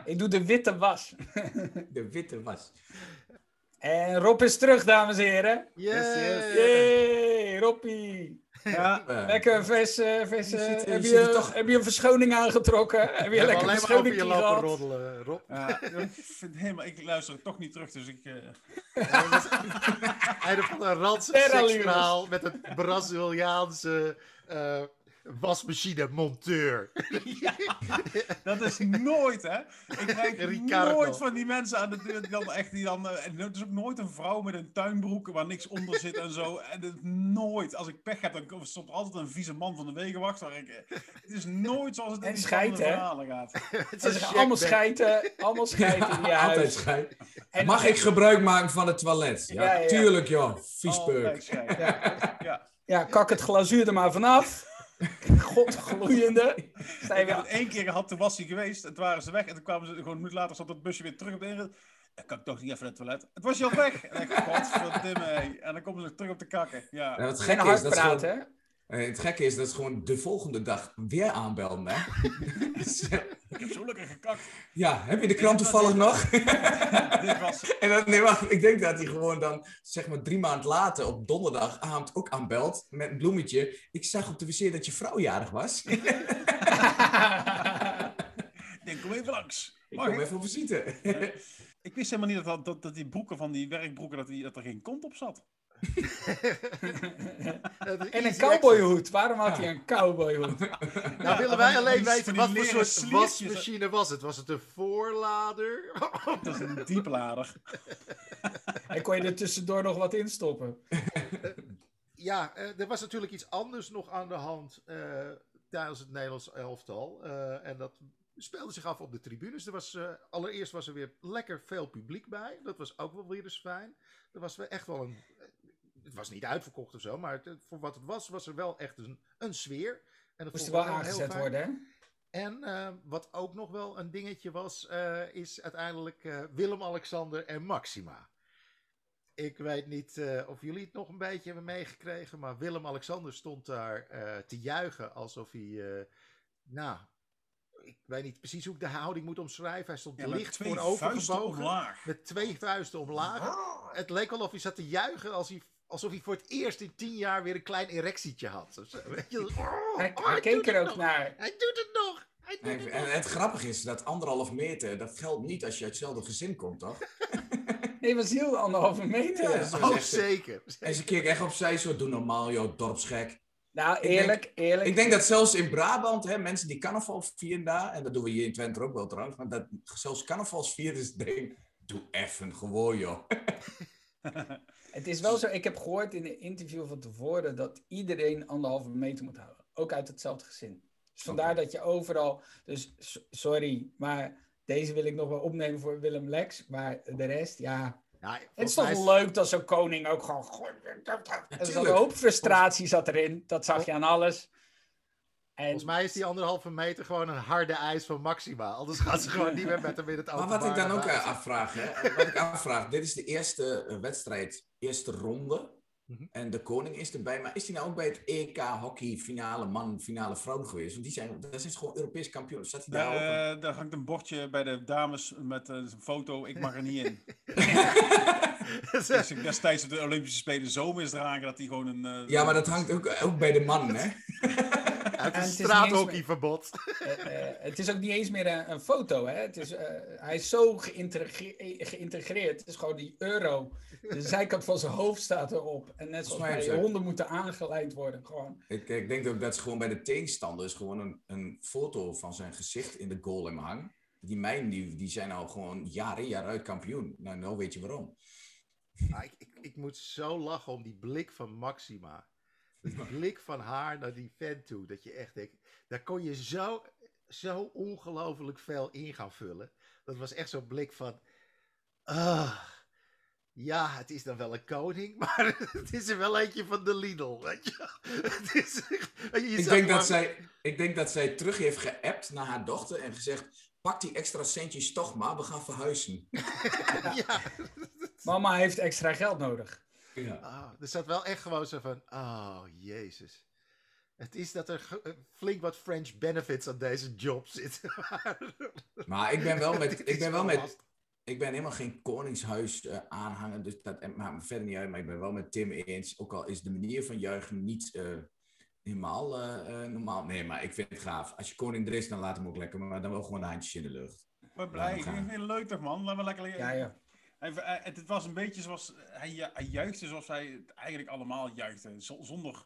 Ik doe de witte was. De witte was. En Rob is terug, dames en heren. Yeah. Yay, Robbie. Ja, Eh, Lekker vers, eh, vers, Je eh, je heb, je, toch- heb je een verschoning aangetrokken? Heb je een lekker alleen maar over je verschoning lopen gehad? roddelen, Rob. ja, ik, vind helemaal, ik luister het toch niet terug, dus ik... eh, Hij heeft van een Terra seksverhaal met een Braziliaanse eh wasmachine monteur. Dat is nooit, hè? Ik krijg Ricardo. nooit van die mensen aan de deur die dan echt die dan. eh, en het is ook nooit een vrouw met een tuinbroek waar niks onder zit en zo. En het, nooit. Als ik pech heb, dan er altijd een vieze man van de wegenwacht. Waar ik, eh, het is nooit zoals het in die hè? verhalen gaat. Het is allemaal checkback. schijten, allemaal schijten in je Altijd huis. schijn. En- Mag ik gebruik maken van het toilet? Ja, Ja, ja, ja. tuurlijk joh. Viespeuk. scheid. Ja. Ja, kak het glazuur er maar vanaf. God, gloeiende. Sta je Ik heb weer... het één keer gehad, toen was hij geweest. En toen waren ze weg. En toen kwamen ze gewoon een minuut later, zat het busje weer terug op de inrit. Dan kan ik toch niet even naar het toilet. Het was je al weg. En ik godverdimme. hé. En dan komen ze terug op de kakken. Ja. Het Geen gekke is hard dat gewoon- hè? eh, het gekke is dat ze gewoon de volgende dag weer aanbelden. Hè? Dus, eh, Ik heb zo lekker gekakt. ja, heb je de krant toevallig nog? Was En dan, nee, wacht, ik denk dat hij gewoon dan, zeg maar drie maanden later, op donderdagavond ook aanbelt met een bloemetje. Ik zag op de wc dat je vrouw jarig was. Denk, kom even langs. ik Mag kom ik? even op visite. Ik wist helemaal niet dat, dat, dat die broeken van die werkbroeken, dat, die, dat er geen kont op zat. En een cowboyhoed. Waarom had hij een cowboyhoed? Nou willen wij alleen weten wat voor soort sliertjes. wasmachine was het. Was het een voorlader? Dat is een dieplader. En kon je er tussendoor nog wat in stoppen? Ja, eh, er was natuurlijk iets anders nog aan de hand eh, tijdens het Nederlands elftal. Eh, en dat speelde zich af op de tribunes. Er was, eh, allereerst was er weer lekker veel publiek bij. Dat was ook wel weer eens fijn. Er was wel echt wel een... Het was niet uitverkocht of zo, maar het- voor wat het was, was er wel echt een, een sfeer. En dat Moest er wel aangezet worden, hè? En eh, wat ook nog wel een dingetje was, eh, is uiteindelijk eh, Willem-Alexander en Maxima. Ik weet niet eh, of jullie het nog een beetje hebben meegekregen, maar Willem-Alexander stond daar eh, te juichen alsof hij, eh, nou, ik weet niet precies hoe ik de houding moet omschrijven. Hij stond Ja, met licht twee voorover vuisten gebogen. omlaag. Met twee vuisten omlaag. Het leek wel of hij zat te juichen als hij, alsof hij voor het eerst in tien jaar weer een klein erectietje had. of zo. Weet je? Oh, Hij, oh, hij hij keek er ook nog. naar. Hij doet het nog. Hij doet het en nog. het grappige is dat anderhalf meter, dat geldt niet als je uit hetzelfde gezin komt, toch? Nee, was heel anderhalve meter. Ja. Oh, echt- zeker. En ze keek echt opzij, zo, doe normaal, joh, dorpsgek. Nou, denk- eerlijk, eerlijk. Ik denk dat zelfs in Brabant, hè, mensen die carnaval vieren daar, en dat doen we hier in Twente ook wel trouwens, maar dat zelfs carnavalsvierders denken, doe even gewoon, joh. Het is wel zo, ik heb gehoord in een interview van tevoren dat iedereen anderhalve meter moet houden. Ook uit hetzelfde gezin. Dus vandaar dat je overal. Dus sorry, maar deze wil ik nog wel opnemen voor Willem Lex. Maar de rest, ja. Ja, Het is toch is- leuk dat zo'n koning ook gewoon. Er zat een hoop frustratie zat erin. Dat zag je aan alles. En Volgens mij is die anderhalve meter gewoon een harde eis van Maxima. Anders gaan ze gewoon niet meer met hem in het Maar openbaar. wat ik dan ook eh, afvraag, hè, wat ik afvraag, dit is de eerste eh, wedstrijd, eerste ronde. Mhm. En de koning is erbij, maar is hij nou ook bij het EK hockey finale man, finale vrouw geweest? Want die zijn, dat is gewoon Europees kampioen. Zat hij daar ook? Daar, eh, daar hangt een bordje bij de dames met eh, een foto. Ik mag er niet in. Dus ik destijds op de Olympische Spelen zo misdragen dat hij gewoon een. eh, Ja, maar dat hangt ook, ook bij de man, hè? Uit En een het is straathockeyverbod. eh, eh, het is ook niet eens meer een, een foto. Hè? Het is, eh, hij is zo geïntegre- geïntegreerd. Het is gewoon die euro. De zijkant van zijn hoofd staat erop. En net zoals mij honden moeten aangeleid worden. Gewoon. Ik, ik denk ook dat ze gewoon bij de tegenstanders gewoon een, een foto van zijn gezicht in de goal hebben hangen. Die mijnen, die, die zijn al gewoon jaar in jaar uit kampioen. Nou, nou weet je waarom. Ah, ik, ik, ik moet zo lachen om die blik van Maxima. Die blik van haar naar die vent toe. Dat je echt denkt, daar kon je zo, zo ongelooflijk veel in gaan vullen. Dat was echt zo'n blik van... Ah, ja, het is dan wel een koning, maar het is er wel eentje van de Lidl, weet je. Het is, je, Ik denk, dat zij, ik denk dat zij terug heeft geappt naar haar dochter en gezegd: pak die extra centjes toch maar, we gaan verhuizen. Ja, Mama heeft extra geld nodig. Ja. Ah, er zat wel echt gewoon zo van, oh jezus. Het is dat er eh, flink wat French benefits aan deze job zitten. Maar ik ben wel met, ik ben wel met, ik ben helemaal geen koningshuis eh, aanhanger, dus dat maakt me verder niet uit. Maar ik ben wel met Tim eens, ook al is de manier van juichen niet eh, helemaal eh, eh, normaal. Nee, maar ik vind het gaaf. Als je koning er is, dan laat hem ook lekker, maar dan wel gewoon de handjes in de lucht. Ben blij. Ik Ja, vind het leuk toch, man? Laten we lekker. Ja, ja. Hij, hij- het was een beetje zoals. Hij, hij juichte zoals hij het eigenlijk allemaal juichten. Z- zonder.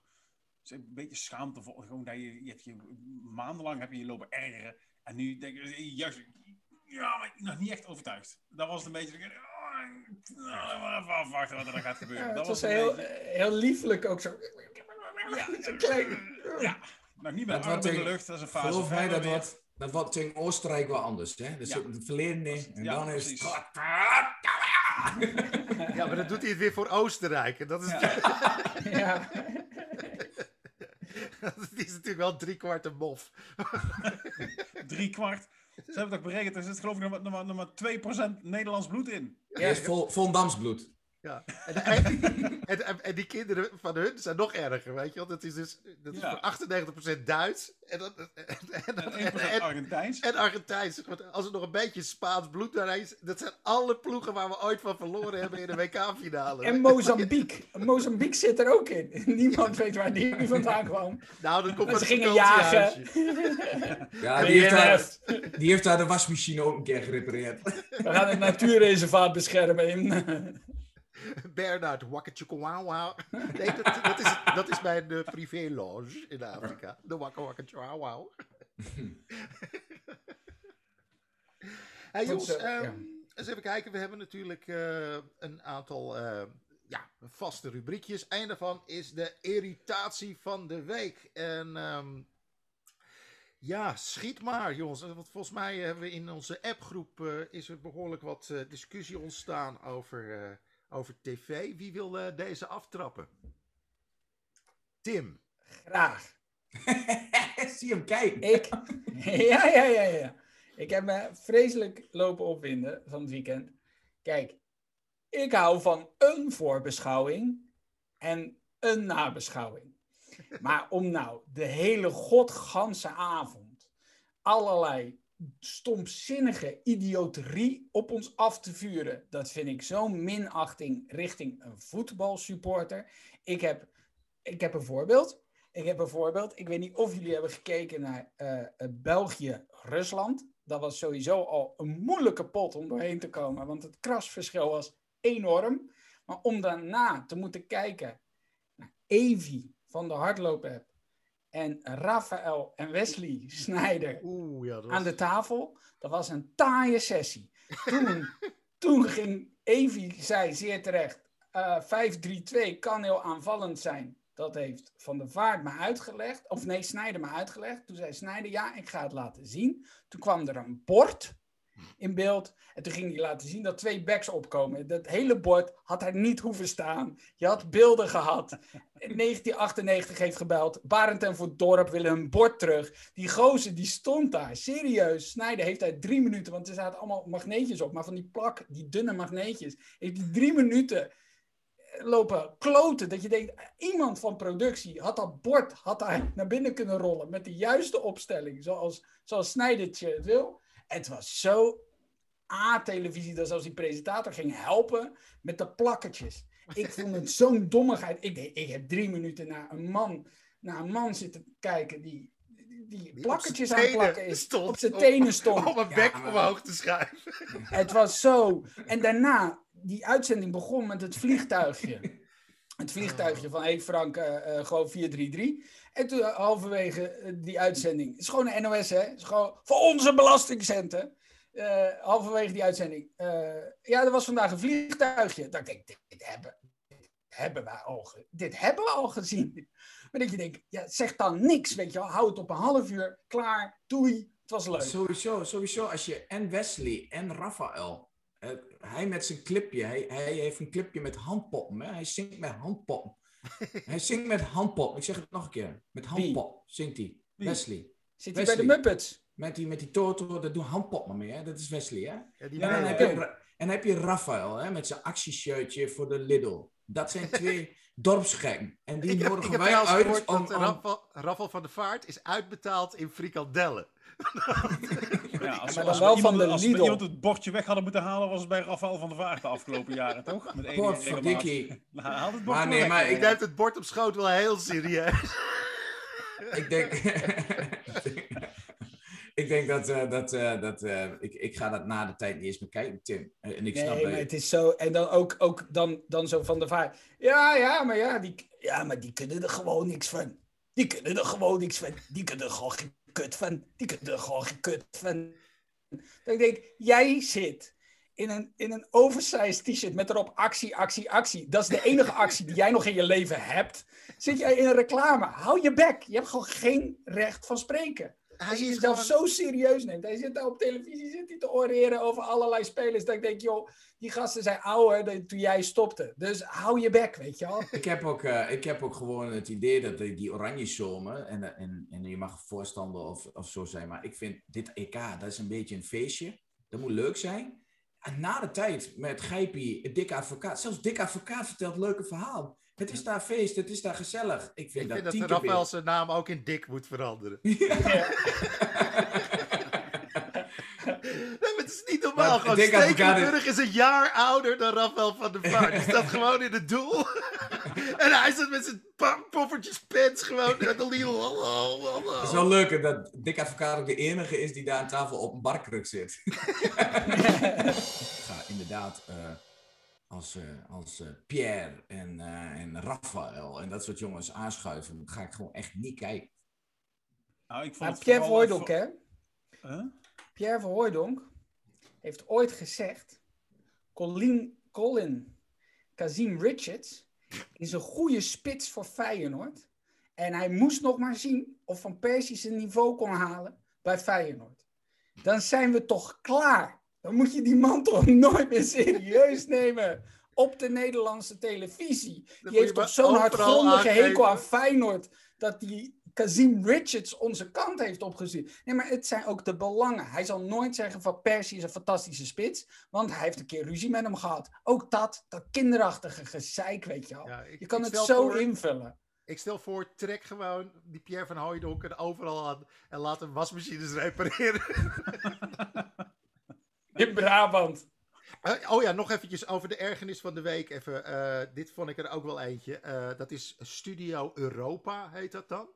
Een beetje schaamtevol. Gewoon dat je, je, hebt je. Maandenlang heb je je lopen ergeren. En nu denk ik. Juist. Ja, maar nog niet echt overtuigd. Dat was het een beetje. Oh, nou, even afwachten wat er dan gaat gebeuren. Ja, dat het was heel, beetje- heel lieflijk ook zo. Ja, klein- ja. Nog niet met in de lucht. Dat is een fase. Geloof mij, dat wordt, dat wordt in Oostenrijk wel anders. Hè? Er Ja. een verleden en Ja, dan is precies. het... ja, maar dan doet hij het weer voor Oostenrijk. En dat is, Ja. dat is natuurlijk wel drie kwart een mof. Drie kwart. Ze hebben toch berekend, er zit geloof ik nog maar, nog maar, nog maar 2% Nederlands bloed in. Er is vol, vol damsbloed. Ja. En, en, en, en- en die kinderen van hun zijn nog erger, weet je wel. Dat is dus dat is Ja. voor 98% Duits en, dan, en, en, dan- En 1% en, en, Argentijns. en Argentijns. Want Als er nog een beetje Spaans bloed daarheen is, dat zijn alle ploegen waar we ooit van verloren hebben in de WK-finale. En Mozambique. Mozambique zit er ook in. Niemand weet waar die vandaan kwam. Nou, dat komt ze gingen jagen. Ja, die heeft, daar, die heeft daar de wasmachine ook een keer gerepareerd. We gaan het natuurreservaat beschermen in. Bernard Wakkertjoekowauwauw. Nee, dat, dat, is, dat is mijn uh, privé loge in Afrika. De Wakka Wakkertjoekowauw. hey, jongens, eh, ja. eens even kijken. We hebben natuurlijk eh, een aantal eh, ja, vaste rubriekjes. Een daarvan is de irritatie van de week. En ehm, ja, schiet maar, jongens. Want volgens mij hebben we in onze appgroep eh, is er behoorlijk wat eh, discussie ontstaan over, eh, over tv. Wie wil eh, deze aftrappen? Tim. Graag. Zie hem kijken. Ik. Ja, ja, ja, ja. Ik heb me vreselijk lopen opwinden van het weekend. Kijk, ik hou van een voorbeschouwing en een nabeschouwing. Maar om nou de hele godganse avond allerlei stomzinnige idioterie op ons af te vuren. Dat vind ik zo'n minachting richting een voetbalsupporter. Ik heb, ik heb een voorbeeld. Ik heb een voorbeeld. Ik weet niet of jullie hebben gekeken naar eh, België-Rusland. Dat was sowieso al een moeilijke pot om doorheen te komen, want het krasverschil was enorm. Maar om daarna te moeten kijken naar Evi van de hardloop-app en Rafael en Wesley Snijder ja, was... aan de tafel. Dat was een taaie sessie. Toen, toen ging Evi, zei zeer terecht, eh 5-3-2 kan heel aanvallend zijn. Dat heeft Van der Vaart me uitgelegd. Of nee, Snijder me uitgelegd. Toen zei Snijder, ja, ik ga het laten zien. Toen kwam er een bord in beeld. En toen ging hij laten zien dat twee backs opkomen. Dat hele bord had hij niet hoeven staan. Je had beelden gehad. In 1998 heeft gebeld. Barend en voor Dorp willen een bord terug. Die gozer die stond daar. Serieus. Snijder heeft daar drie minuten. Want er zaten allemaal magneetjes op. Maar van die plak, die dunne magneetjes. Heeft hij drie minuten lopen kloten. Dat je denkt, iemand van productie had dat bord had daar naar binnen kunnen rollen. Met de juiste opstelling. Zoals, zoals Snijdertje het wil. Het was zo A-televisie dat zelfs die presentator ging helpen met de plakketjes. Ik vond het zo'n dommigheid. Ik, ik heb drie minuten naar een man, naar een man zitten kijken die, die, op aan plakken is. stond. Op zijn tenen stond. Om een Ja, bek omhoog te schuiven. Het was zo. En daarna, die uitzending begon met het vliegtuigje. Het vliegtuigje van, hey Frank, eh, eh, gewoon 433. En toen eh, halverwege die uitzending, het is gewoon een NOS hè, het is gewoon voor onze belastingcenten. Halverwege die uitzending, ja, er was vandaag een vliegtuigje. Dat ik denk, dit, dit hebben, hebben we al, ge- dit hebben we al gezien. Maar dat je denkt, ja, zeg dan niks, weet je wel. Hou het op een half uur, klaar, doei, het was leuk. Sowieso, sowieso. Als je en Wesley en Rafael. eh, hij met zijn clipje. Hij, hij heeft een clipje met handpoppen. Hè? Hij zingt met handpoppen. hij zingt met handpoppen. Ik zeg het nog een keer. Met handpop zingt hij. Wie? Wesley. Zit hij bij de. Muppets? Met die, met die Toto, dat doen handpoppen mee. Hè? Dat is Wesley, hè? Ja, die Ja, en dan heb je, en dan heb je Rafael hè, met zijn actieshirtje voor de Lidl. Dat zijn twee dorpsgekken. En die Ik heb, ik nodigen heb wij uit gehoord om... dat om- Raffel, Raffel van der Vaart is uitbetaald in frikandellen. Ja, als, maar als wel we van iemand, de als Lidl. iemand het bordje weg hadden moeten halen, was het bij Rafael van der Vaart de afgelopen jaren, toch? Met regelmaat. Nou, haal het bordje Maar nee, weg, maar. Ik neem het bord op schoot wel heel serieus. Ik denk... ik denk dat... eh, dat, eh, dat eh, ik, ik ga dat na de tijd niet eens meer kijken, Tim. En ik snap Nee, maar het is zo. En dan ook, ook dan, dan zo van de vaart. Ja, ja, maar ja, die, ja, maar die kunnen er gewoon niks van. Die kunnen er gewoon niks van. Die kunnen er gewoon geen kut van. Die kunnen er gewoon geen kut van. Ik denk, jij zit in een, in een oversized t-shirt met erop actie, actie, actie. Dat is de enige actie die jij nog in je leven hebt. Zit jij in een reclame? Hou je bek. Je hebt gewoon geen recht van spreken. Hij Als je is gewoon... zo serieus neemt. Hij zit daar op televisie zit hij te oreren over allerlei spelers. Dat ik denk, joh, die gasten zijn ouder dan toen jij stopte. Dus hou je bek, weet je wel. Ik heb, ook, eh, ik heb ook gewoon het idee dat die, oranje zomer, en, en, en je mag voorstander of, of zo zijn, maar ik vind dit EK, dat is een beetje een feestje. Dat moet leuk zijn. En na de tijd met Gijpie, het dikke advocaat, zelfs dikke advocaat vertelt leuke verhaal. Het is daar feest, het is daar gezellig. Ik vind Ik dat vind dat Rafael zijn naam ook in Dick moet veranderen. Nee, maar het is niet normaal. Maar Gewoon Dick Advocaat is- Stekelenburg is een jaar ouder dan Rafael van der Vaart. Die staat gewoon in het doel. en hij zit met zijn poffertjes pens gewoon naar de Lidl. Het is wel leuk dat Dick Advocaat ook de enige is die daar aan tafel op een barkruk zit. Ik ga inderdaad eh, als, eh, als eh, Pierre en, eh, en Raphaël en dat soort jongens aanschuiven. Dan ga ik gewoon echt niet kijken. Nou, ik vond Pierre Verhooydonk, hè? Huh? Pierre Verhooydonk heeft ooit gezegd... Colin, Colin Kazim Richards is een goede spits voor Feyenoord. En hij moest nog maar zien of Van Persie zijn niveau kon halen bij Feyenoord. Dan zijn we toch klaar. Dan moet je die man toch nooit meer serieus nemen op de Nederlandse televisie. Die je heeft toch zo'n hardgrondige hekel aan. Feyenoord dat die Kazim Richards onze kant heeft opgestuurd. Nee, maar het zijn ook de belangen. Hij zal nooit zeggen van Persie is een fantastische spits, want hij heeft een keer ruzie met hem gehad. Ook dat, dat kinderachtige gezeik, weet je wel. Ja, ik- je kan het zo voor- invullen. Ik stel voor, trek gewoon die Pierre van Hooijdonk er overal aan en laat hem wasmachines repareren. In Brabant. Eh, oh ja, nog eventjes over de ergernis van de week. Even, eh, dit vond ik er ook wel eentje. Eh, dat is Studio Europa, heet dat dan.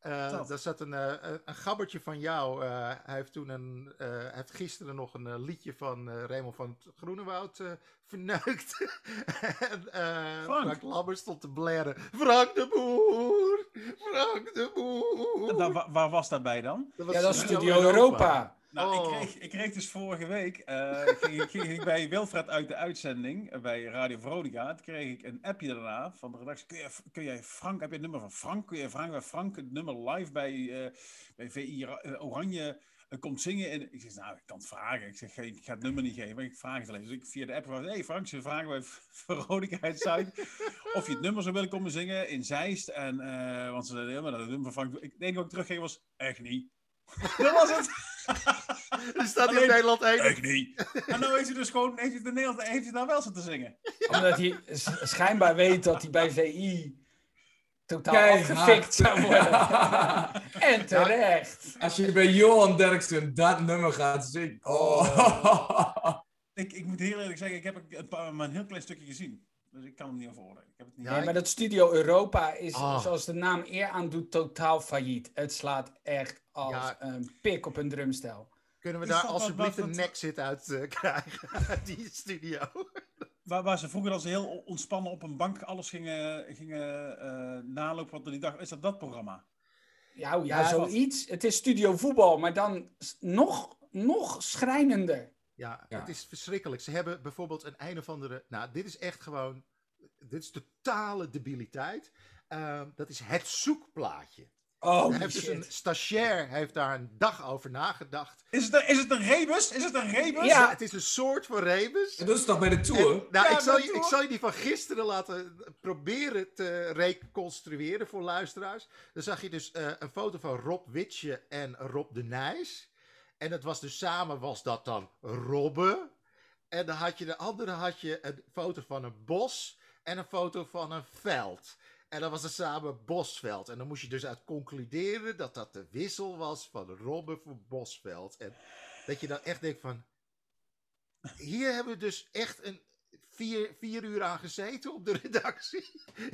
Eh Dat. daar zat een, eh, een- gabbertje van jou. eh, hij heeft toen een, eh, heeft gisteren nog een liedje van eh Raymond van het Groenewoud eh, verneukt. en eh, Frank. Frank Lammers stond te blaren. Frank de Boer! Frank de Boer! Wa- waar was dat bij dan? Dat was Ja, dat is Studio Europa. Nou, Oh. ik, kreeg, ik kreeg dus vorige week, eh, ging, ging ik bij Wilfred uit de uitzending eh, bij Radio Veronica. Toen kreeg ik een appje daarna van de redactie. Kun, je, kun jij Frank, heb je het nummer van Frank? Kun je vragen bij Frank het nummer live bij, eh, bij VI Ra- Oranje komt zingen? En ik zeg, nou, ik kan het vragen. Ik zeg, ik ga het nummer niet geven, maar ik vraag het alleen. Dus ik via de app van, hey Frank, ze vragen bij Veronica uit Zuid of je het nummer zou willen komen zingen in Zeist. En, want ze zeiden, ja, maar dat nummer van Frank... Ik, wat ik teruggeef was, echt niet. dat was het. Er staat hier in Nederland één. Echt niet. En nou heeft hij dus gewoon, heeft hij de Nederland, heeft hij nou wel zitten zingen. Omdat hij schijnbaar weet dat hij bij VI totaal afgefikt zou worden. en terecht. Als je bij Johan Derksen dat nummer gaat zingen. Oh. Ik, ik moet heel eerlijk zeggen, ik heb een, een, paar- maar een heel klein stukje gezien. Dus ik kan hem niet over oordelen. Ik heb het niet Nee, maar dat Studio Europa is, Ah. zoals de naam eer aandoet, totaal failliet. Het slaat echt als Ja. een pik op een drumstel. Kunnen we Is daar alsjeblieft een exit uit eh, krijgen? Die studio. Waar, waar ze vroeger ze heel ontspannen op een bank alles gingen, gingen eh, nalopen wat er die dag. Is dat dat programma? Ja, ja, Ja, wat- zoiets. Het is Studio Voetbal, maar dan nog, nog schrijnender. Ja, Ja. het is verschrikkelijk. Ze hebben bijvoorbeeld een een of andere. Nou, dit is echt gewoon. Dit is totale debiliteit. Ehm, dat is het zoekplaatje. Oh, Hij heeft dus een shit. stagiair heeft daar een dag over nagedacht. Is het, een- is het een rebus? Is het een rebus? Ja. Het is een soort van rebus. Dat is toch bij de En, tour? nou, Ja, ik, zal je, ik zal je die van gisteren laten proberen te reconstrueren voor luisteraars. Dan zag je dus eh, een foto van Rob Witsje en Rob de Nijs. En dat was dus samen, was dat dan Robbe. En dan had je de andere had je een foto van een bos en een foto van een veld. En dan was het samen Bosveld. En dan moest je dus uit concluderen dat dat de wissel was van Robbe voor Bosveld. En dat je dan echt denkt van... Hier hebben we dus echt een vier, vier uur aan gezeten op de redactie.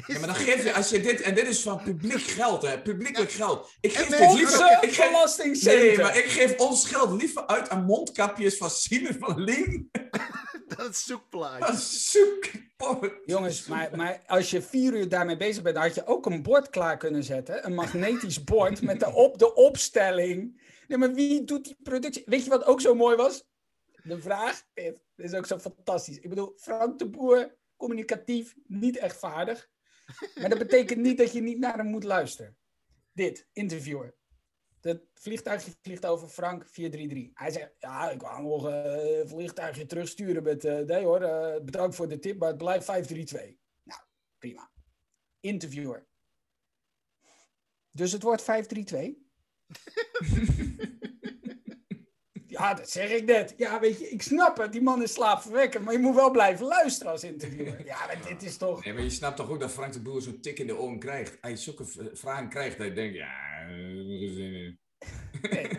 Ja, maar dan geef je, als je dit, en dit is van publiek geld, hè, publiekelijk geld. Ik geef dit liever, ik geef, nee, maar ik geef ons geld liever uit aan mondkapjes van Sine van Ling. Dat zoekplaatje. Dan zoek. Jongens, maar, maar als je vier uur daarmee bezig bent, dan had je ook een bord klaar kunnen zetten. Een magnetisch bord met daarop de opstelling. Nee, maar wie doet die productie? Weet je wat ook zo mooi was? De vraag, dit, is ook zo fantastisch. Ik bedoel, Frank de Boer, communicatief, niet echt vaardig. Maar dat betekent niet dat je niet naar hem moet luisteren. Dit, interviewer. Het vliegtuigje vliegt over Frank 433. Hij zegt, ja, ik wou nog eh, een vliegtuigje terugsturen met, eh, nee hoor, eh, bedankt voor de tip, maar het blijft 532. Nou, prima. Interviewer. Dus het wordt 532? ja, dat zeg ik net. Ja, weet je, ik snap het, die man is slaapverwekkend, maar je moet wel blijven luisteren als interviewer. Ja, maar dit is toch... Nee, maar je snapt toch ook dat Frank de Boer zo'n tik in de oren krijgt. Hij zulke vragen krijgt, dat je denkt, ja. Nee.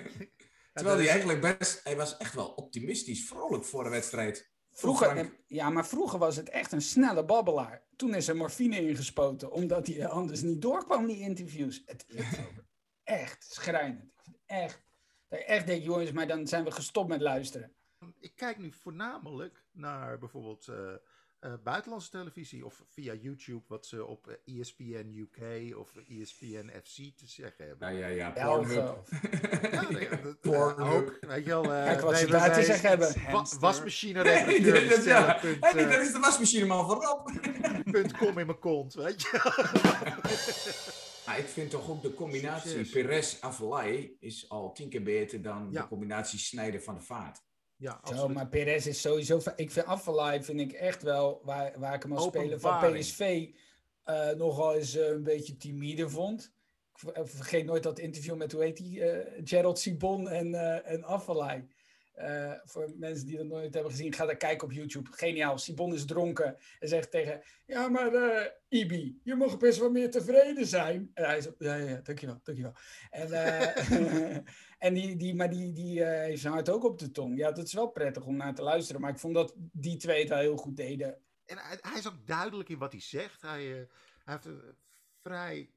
Terwijl hij eigenlijk best, hij was echt wel optimistisch, vrolijk voor de wedstrijd. Vroeger, ja, maar vroeger was het echt een snelle babbelaar. Toen is er morfine ingespoten, omdat hij anders niet doorkwam, die interviews. Het is echt schrijnend. Echt. Dat je echt denk, jongens, maar dan zijn we gestopt met luisteren. Ik kijk nu voornamelijk naar bijvoorbeeld eh, eh, buitenlandse televisie of via YouTube wat ze op eh, ESPN UK of ESPN FC te zeggen hebben. Ja, ja, ja. Pornhub. Ja, ook, weet je wel. Kijk wat ze daar te zeggen hebben. wa-. Wasmachine Nee, dat, ja. bestellen punt, Hey, eh, dat is de wasmachine man voorop. punt com in mijn kont, weet je Maar ik vind toch ook de combinatie Succes. Perez-Avalai is al tien keer beter dan Ja. de combinatie Snijden van de Vaart. Ja, Zo, maar Perez is sowieso... Ik vind Afvalai vind ik echt wel, waar, waar ik hem als speler van. PSV eh, nogal eens eh, een beetje timide vond. Ik vergeet nooit dat interview met, hoe heet die, eh, Gerald Sibon en, eh en Afvalai. Eh, voor mensen die dat nooit hebben gezien, ga daar kijken op YouTube. Geniaal. Sibon is dronken en zegt tegen... Ja, maar eh Ibi, je mag best wel meer tevreden zijn. En hij zegt... Ja, ja, dankjewel, dankjewel. En, eh, en die, die, maar die, die heeft zijn hart ook op de tong. Ja, dat is wel prettig om naar te luisteren. Maar ik vond dat die twee het wel heel goed deden. En hij, hij is ook duidelijk in wat hij zegt. Hij, hij heeft een vrij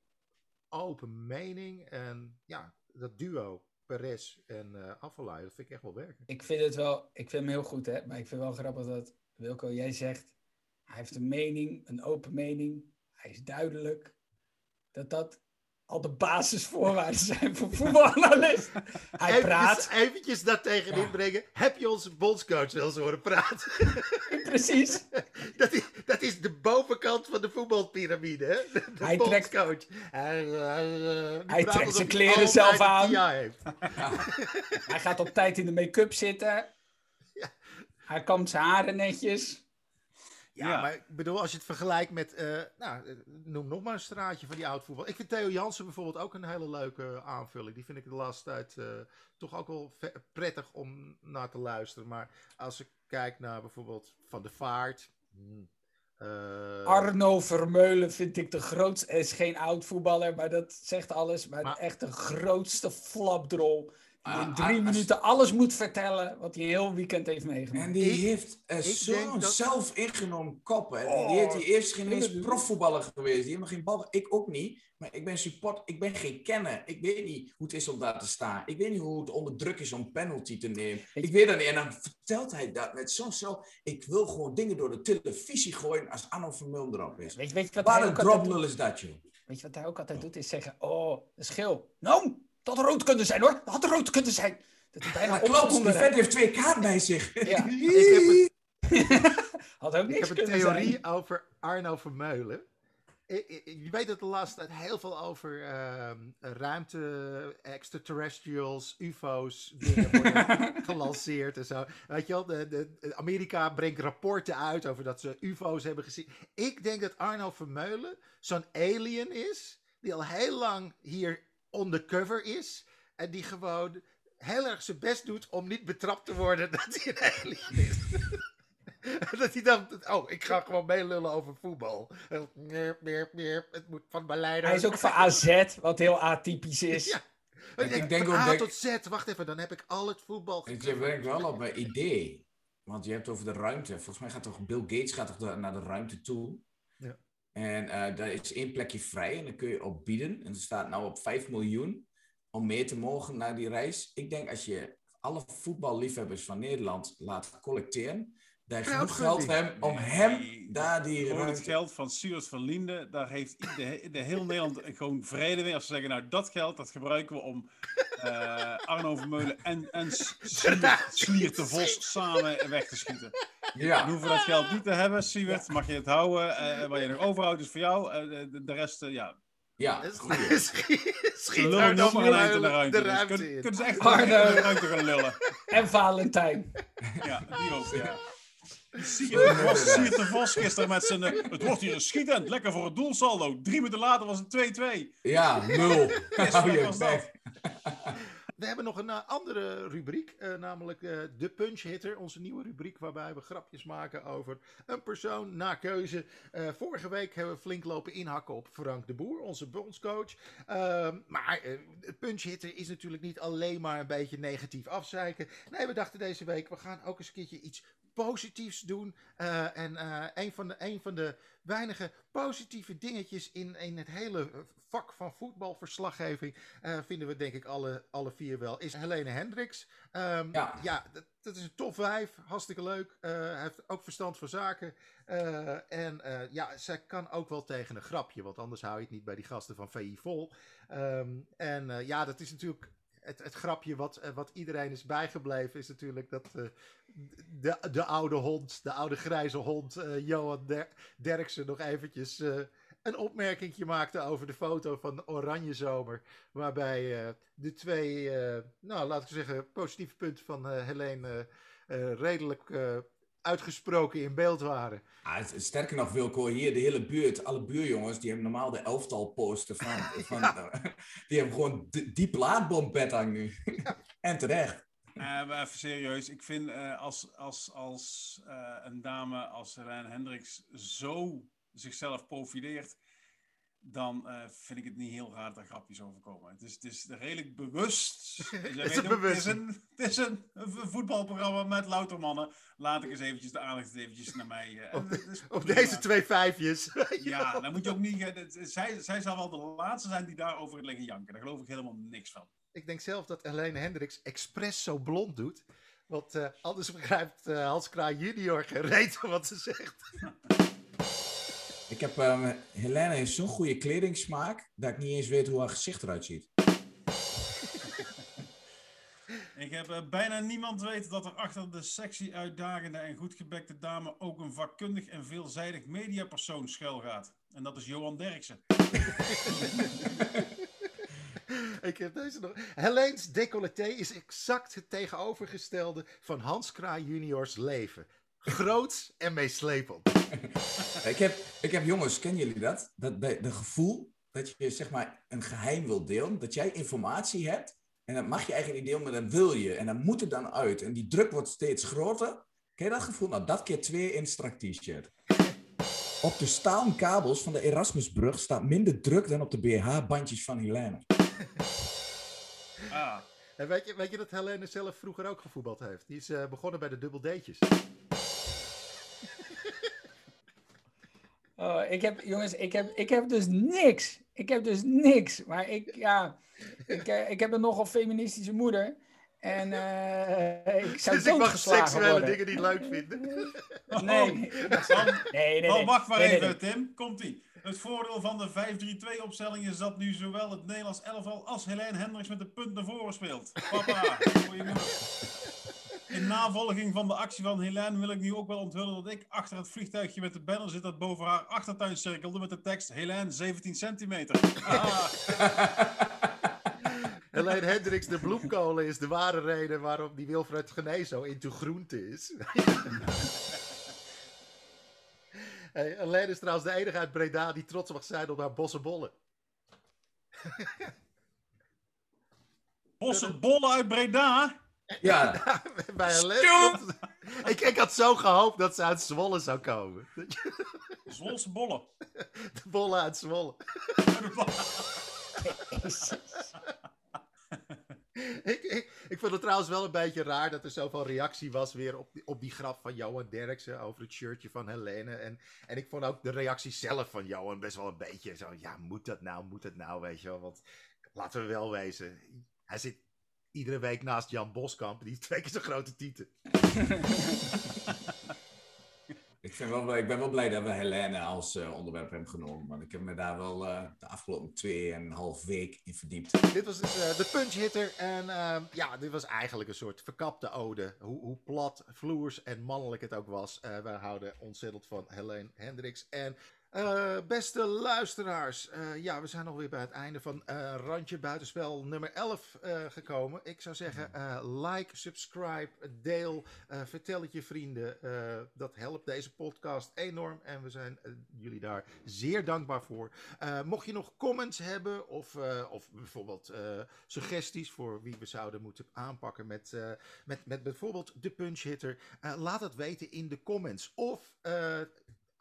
open mening. En ja, dat duo, Perez en Afvalai, dat vind ik echt wel werken. Ik vind het wel, ik vind hem heel goed, hè. Maar ik vind wel grappig dat, Wilco, jij zegt... Hij heeft een mening, een open mening. Hij is duidelijk. Dat dat al de basisvoorwaarden zijn voor voetbalanalist. Hij Eventjes- praat. Eventjes daar tegenin Ja. brengen. Heb je onze bondscoach wel eens horen praten? Precies. dat, is, dat is de bovenkant van de voetbalpyramide, hè? De, Hij trekt- bondscoach. Hij, hij, eh, Hij trekt zijn kleren zelf aan. Heeft. Hij gaat op tijd in de make-up zitten. Ja. Hij kampt zijn haren netjes. Ja, Ja. maar ik bedoel, als je het vergelijkt met, eh, nou, eh, noem nog maar een straatje van die oud voetbal. Ik vind Theo Jansen bijvoorbeeld ook een hele leuke aanvulling. Die vind ik de laatste tijd eh, toch ook wel prettig om naar te luisteren. Maar als ik kijk naar bijvoorbeeld Van de Vaart. hmm, eh, Arno Vermeulen vind ik de grootste. Hij is geen oud voetballer, maar dat zegt alles. Maar, Maar- echt de grootste flapdrol. In drie als- minuten alles moet vertellen wat hij een heel weekend heeft meegemaakt. En die Ik- heeft eh, zo'n dat- zelf ingenomen kop. Hè. Oh, die heeft die eerst geen eens profvoetballer geweest. Die heeft nog geen bal. Ik ook niet. Maar ik ben support. Ik ben geen kenner. Ik weet niet hoe het is om daar te staan. Ik weet niet hoe het onder druk is om penalty te nemen. Ik weet dat niet. En dan vertelt hij dat met zo'n zo. Ik wil gewoon dingen door de televisie gooien als Arno Vermeulen erop is. Weet je, weet, je wat hij een ook altijd doet? droplul is dat, joh. weet je wat hij ook altijd doet? Is zeggen, oh, een schil. Nou, dat had rood kunnen zijn hoor. Dat had rood kunnen zijn. Dat hij bijna Ja, klopt. Die vent heeft twee kaart bij zich. Ja. Ik heb een, Had ook ik heb een theorie zijn. over Arno Vermeulen. Je weet dat de laatste tijd heel veel over ehm, ruimte, extraterrestrials, UFO's dingen worden gelanceerd en zo. Weet je wel, de, de, Amerika brengt rapporten uit over dat ze UFO's hebben gezien. Ik denk dat Arno Vermeulen zo'n alien is, die al heel lang hier undercover is. En die gewoon heel erg zijn best doet om niet betrapt te worden dat hij een alien is. dat hij dacht, oh, ik ga gewoon meelullen over voetbal. Meer, meer, meer, het moet van mijn leider. Hij is ook van AZ, wat heel atypisch is. Ja. Ik Ik denk, denk van A dat- tot Z, wacht even, dan heb ik al het voetbal. Ik je brengt wel op een idee. Want je hebt over de ruimte. Volgens mij gaat toch Bill Gates gaat toch de- naar de ruimte toe. En eh daar is één plekje vrij en dan kun je op bieden. En het staat nou op 5 miljoen om mee te mogen naar die reis. Ik denk als je alle voetballiefhebbers van Nederland laat collecteren, genoeg geld hebt om Nee. hem daar die Gewoon het ruimte... geld van Stuart van Linde, daar heeft de, de heel Nederland gewoon vrede mee. Als ze zeggen, nou dat geld, dat gebruiken we om eh, Arno Vermeulen en, en Slier, Slier de Vos samen weg te schieten. We Ja, hoeven dat geld niet te hebben, Siewert, mag je het houden. eh wat je nog overhoudt is voor jou. eh, de, de rest, ja. ja. Schiet, schiet lullen nog maar een eind in de ruimte. de dus ruimte kunnen ze echt Arno. in de ruimte gaan lullen. En Valentijn. Ja, die ook, ja. Siert de Vos, gisteren met zijn... eh, het wordt hier een schietend, lekker voor het doelsaldo. Drie minuten later was het 2-2. Ja, nul. Hou je dat? We hebben nog een eh, andere rubriek, eh, namelijk eh, de Punch Hitter. Onze nieuwe rubriek waarbij we grapjes maken over een persoon na keuze. Eh, vorige week hebben we flink lopen inhakken op Frank de Boer, onze bondscoach. Ehm, maar eh, de Punch Hitter is natuurlijk niet alleen maar een beetje negatief afzeiken. Nee, we dachten deze week, we gaan ook eens een keertje iets positiefs doen. Eh, en eh, een, van de, een van de weinige positieve dingetjes in, in het hele vak van voetbalverslaggeving eh, vinden we denk ik alle, alle vier wel, is Helene Hendricks. Ehm, Ja. ja, dat, dat is een top 5, hartstikke leuk. Hij heeft ook verstand van zaken. En ja, zij kan ook wel tegen een grapje, want anders hou je het niet bij die gasten van VI Vol. Ehm, en ja, dat is natuurlijk het, het grapje wat, eh, wat iedereen is bijgebleven, is natuurlijk dat eh, de, de oude hond, de oude grijze hond, eh, Johan Der- Derksen nog eventjes een opmerkingje maakte over de foto van Oranje Zomer. Waarbij de twee, nou laat ik zeggen, positieve punten van Helene redelijk uitgesproken in beeld waren. Ah, sterker nog, Wilco, hier de hele buurt, alle buurjongens, die hebben normaal de elftal posten van. van die hebben gewoon diep laadbombed hangen nu. en terecht. Eh, maar even serieus. Ik vind eh, als, als, als eh, een dame als Helene Hendricks zo zichzelf profileert, dan eh, vind ik het niet heel raar dat er grapjes overkomen. Het is, het is redelijk bewust. Is het ook, bewust? Het is, een, het is een, een voetbalprogramma met louter mannen. Laat ik eens eventjes de aandacht eventjes naar mij. eh, Op deze twee vijfjes. Ja, dan moet je ook niet. eh, dat- Zij, zij zal wel de laatste zijn die daarover liggen janken. Daar geloof ik helemaal niks van. Ik denk zelf dat Helene Hendricks expres zo blond doet. Want anders begrijpt Hans Kraai junior geen reet van wat ze zegt. Ik heb, ehm Helene heeft zo'n goede kledingsmaak dat ik niet eens weet hoe haar gezicht eruit ziet. Ik heb eh, bijna niemand weet dat er achter de sexy, uitdagende en goed gebekte dame ook een vakkundig en veelzijdig mediapersoon schuilgaat. En dat is Johan Derksen. Ik heb deze nog. Helene's decolleté is exact het tegenovergestelde van Hans Kraai juniors leven. Groots en meeslepend. Ik heb, ik heb jongens, kennen jullie dat? Dat de, de gevoel dat je zeg maar een geheim wil delen, dat jij informatie hebt en dat mag je eigenlijk niet delen, maar dat wil je en dan moet het dan uit en die druk wordt steeds groter. Ken je dat gevoel? Nou, dat keer twee in strak t-shirt. Op de stalen kabels van de Erasmusbrug staat minder druk dan op de BH-bandjes van Helene. Ah, En weet je, weet je dat Helene zelf vroeger ook gevoetbald heeft? Die is eh, begonnen bij de dubbel Oh, ik heb, jongens, ik heb, ik heb dus niks. Ik heb dus niks. Maar ik, ja, ik, eh, ik heb een nogal feministische moeder. En eh, ik zou Dus ik mag seksuele worden. dingen niet leuk vinden. Nee, nee, dan, nee. nee, oh, wacht maar Nee, even, nee. Tim. Komt-ie. Het voordeel van de 5-3-2 opstelling is dat nu zowel het Nederlands elftal als Helene Hendricks met de punt naar voren speelt. Papa, voor je moeder. In navolging van de actie van Helene wil ik nu ook wel onthullen dat ik achter het vliegtuigje met de banner zit dat boven haar achtertuin cirkelde met de tekst Helene 17 centimeter. Ah, Helene Hendricks, de bloemkolen, is de ware reden waarom die Wilfred Gené zo into groente is. hey, Helene is trouwens de enige uit Breda die trots mag zijn op haar bossenbollen. bosse bollen uit Breda. Ja, Bij Helene ik, ik had zo gehoopt dat ze uit Zwolle zou komen. Zwolse bollen. De bollen uit Zwolle. ik, ik, ik vond het trouwens wel een beetje raar dat er zoveel reactie was weer op die, op die grap van Johan Derksen over het shirtje van Helene. En, en ik vond ook de reactie zelf van Johan best wel een beetje zo, ja, moet dat nou, moet dat nou, weet je wel. Want laten we wel wezen, hij zit iedere week naast Jan Boskamp, die is twee keer zo'n grote tieten. ik, vind wel, ik ben wel blij dat we Helene als eh, onderwerp hebben genomen. Want ik heb me daar wel eh, de afgelopen twee en een half week in verdiept. Dit was dus eh, de punch hitter. En ehm, ja, dit was eigenlijk een soort verkapte ode. Hoe, hoe plat, vloers en mannelijk het ook was. Eh wij houden ontzettend van Helene Hendricks. En eh, beste luisteraars, eh, ja, we zijn alweer bij het einde van eh, Randje Buitenspel nummer 11 eh, gekomen. Ik zou zeggen, eh, like, subscribe, deel, vertel het je vrienden. Dat helpt deze podcast enorm en we zijn jullie daar zeer dankbaar voor. Eh, mocht je nog comments hebben of, of bijvoorbeeld suggesties voor wie we zouden moeten aanpakken met, met, met bijvoorbeeld de punch hitter, laat het weten in de comments. Of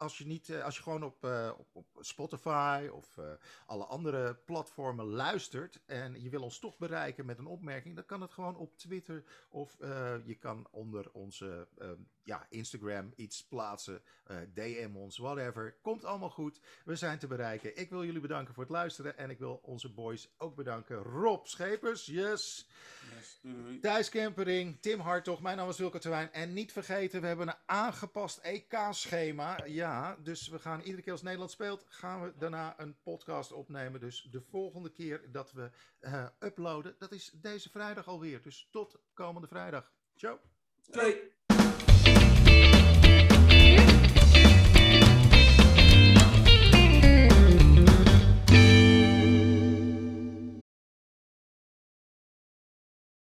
als je, niet, eh, als je gewoon op, eh, op, op Spotify of eh, alle andere platformen luistert en je wil ons toch bereiken met een opmerking, dan kan het gewoon op Twitter of je kan onder onze eh, ja, Instagram iets plaatsen, DM ons, whatever. Komt allemaal goed. We zijn te bereiken. Ik wil jullie bedanken voor het luisteren en ik wil onze boys ook bedanken. Rob Schepers, yes. Yes. Thijs Kempering, Tim Hartog, mijn naam is Wilco Terwijn. En niet vergeten, we hebben een aangepast EK-schema. Ja, dus we gaan iedere keer als Nederland speelt, gaan we daarna een podcast opnemen. Dus de volgende keer dat we eh, uploaden, dat is deze vrijdag alweer. Dus tot komende vrijdag. Ciao.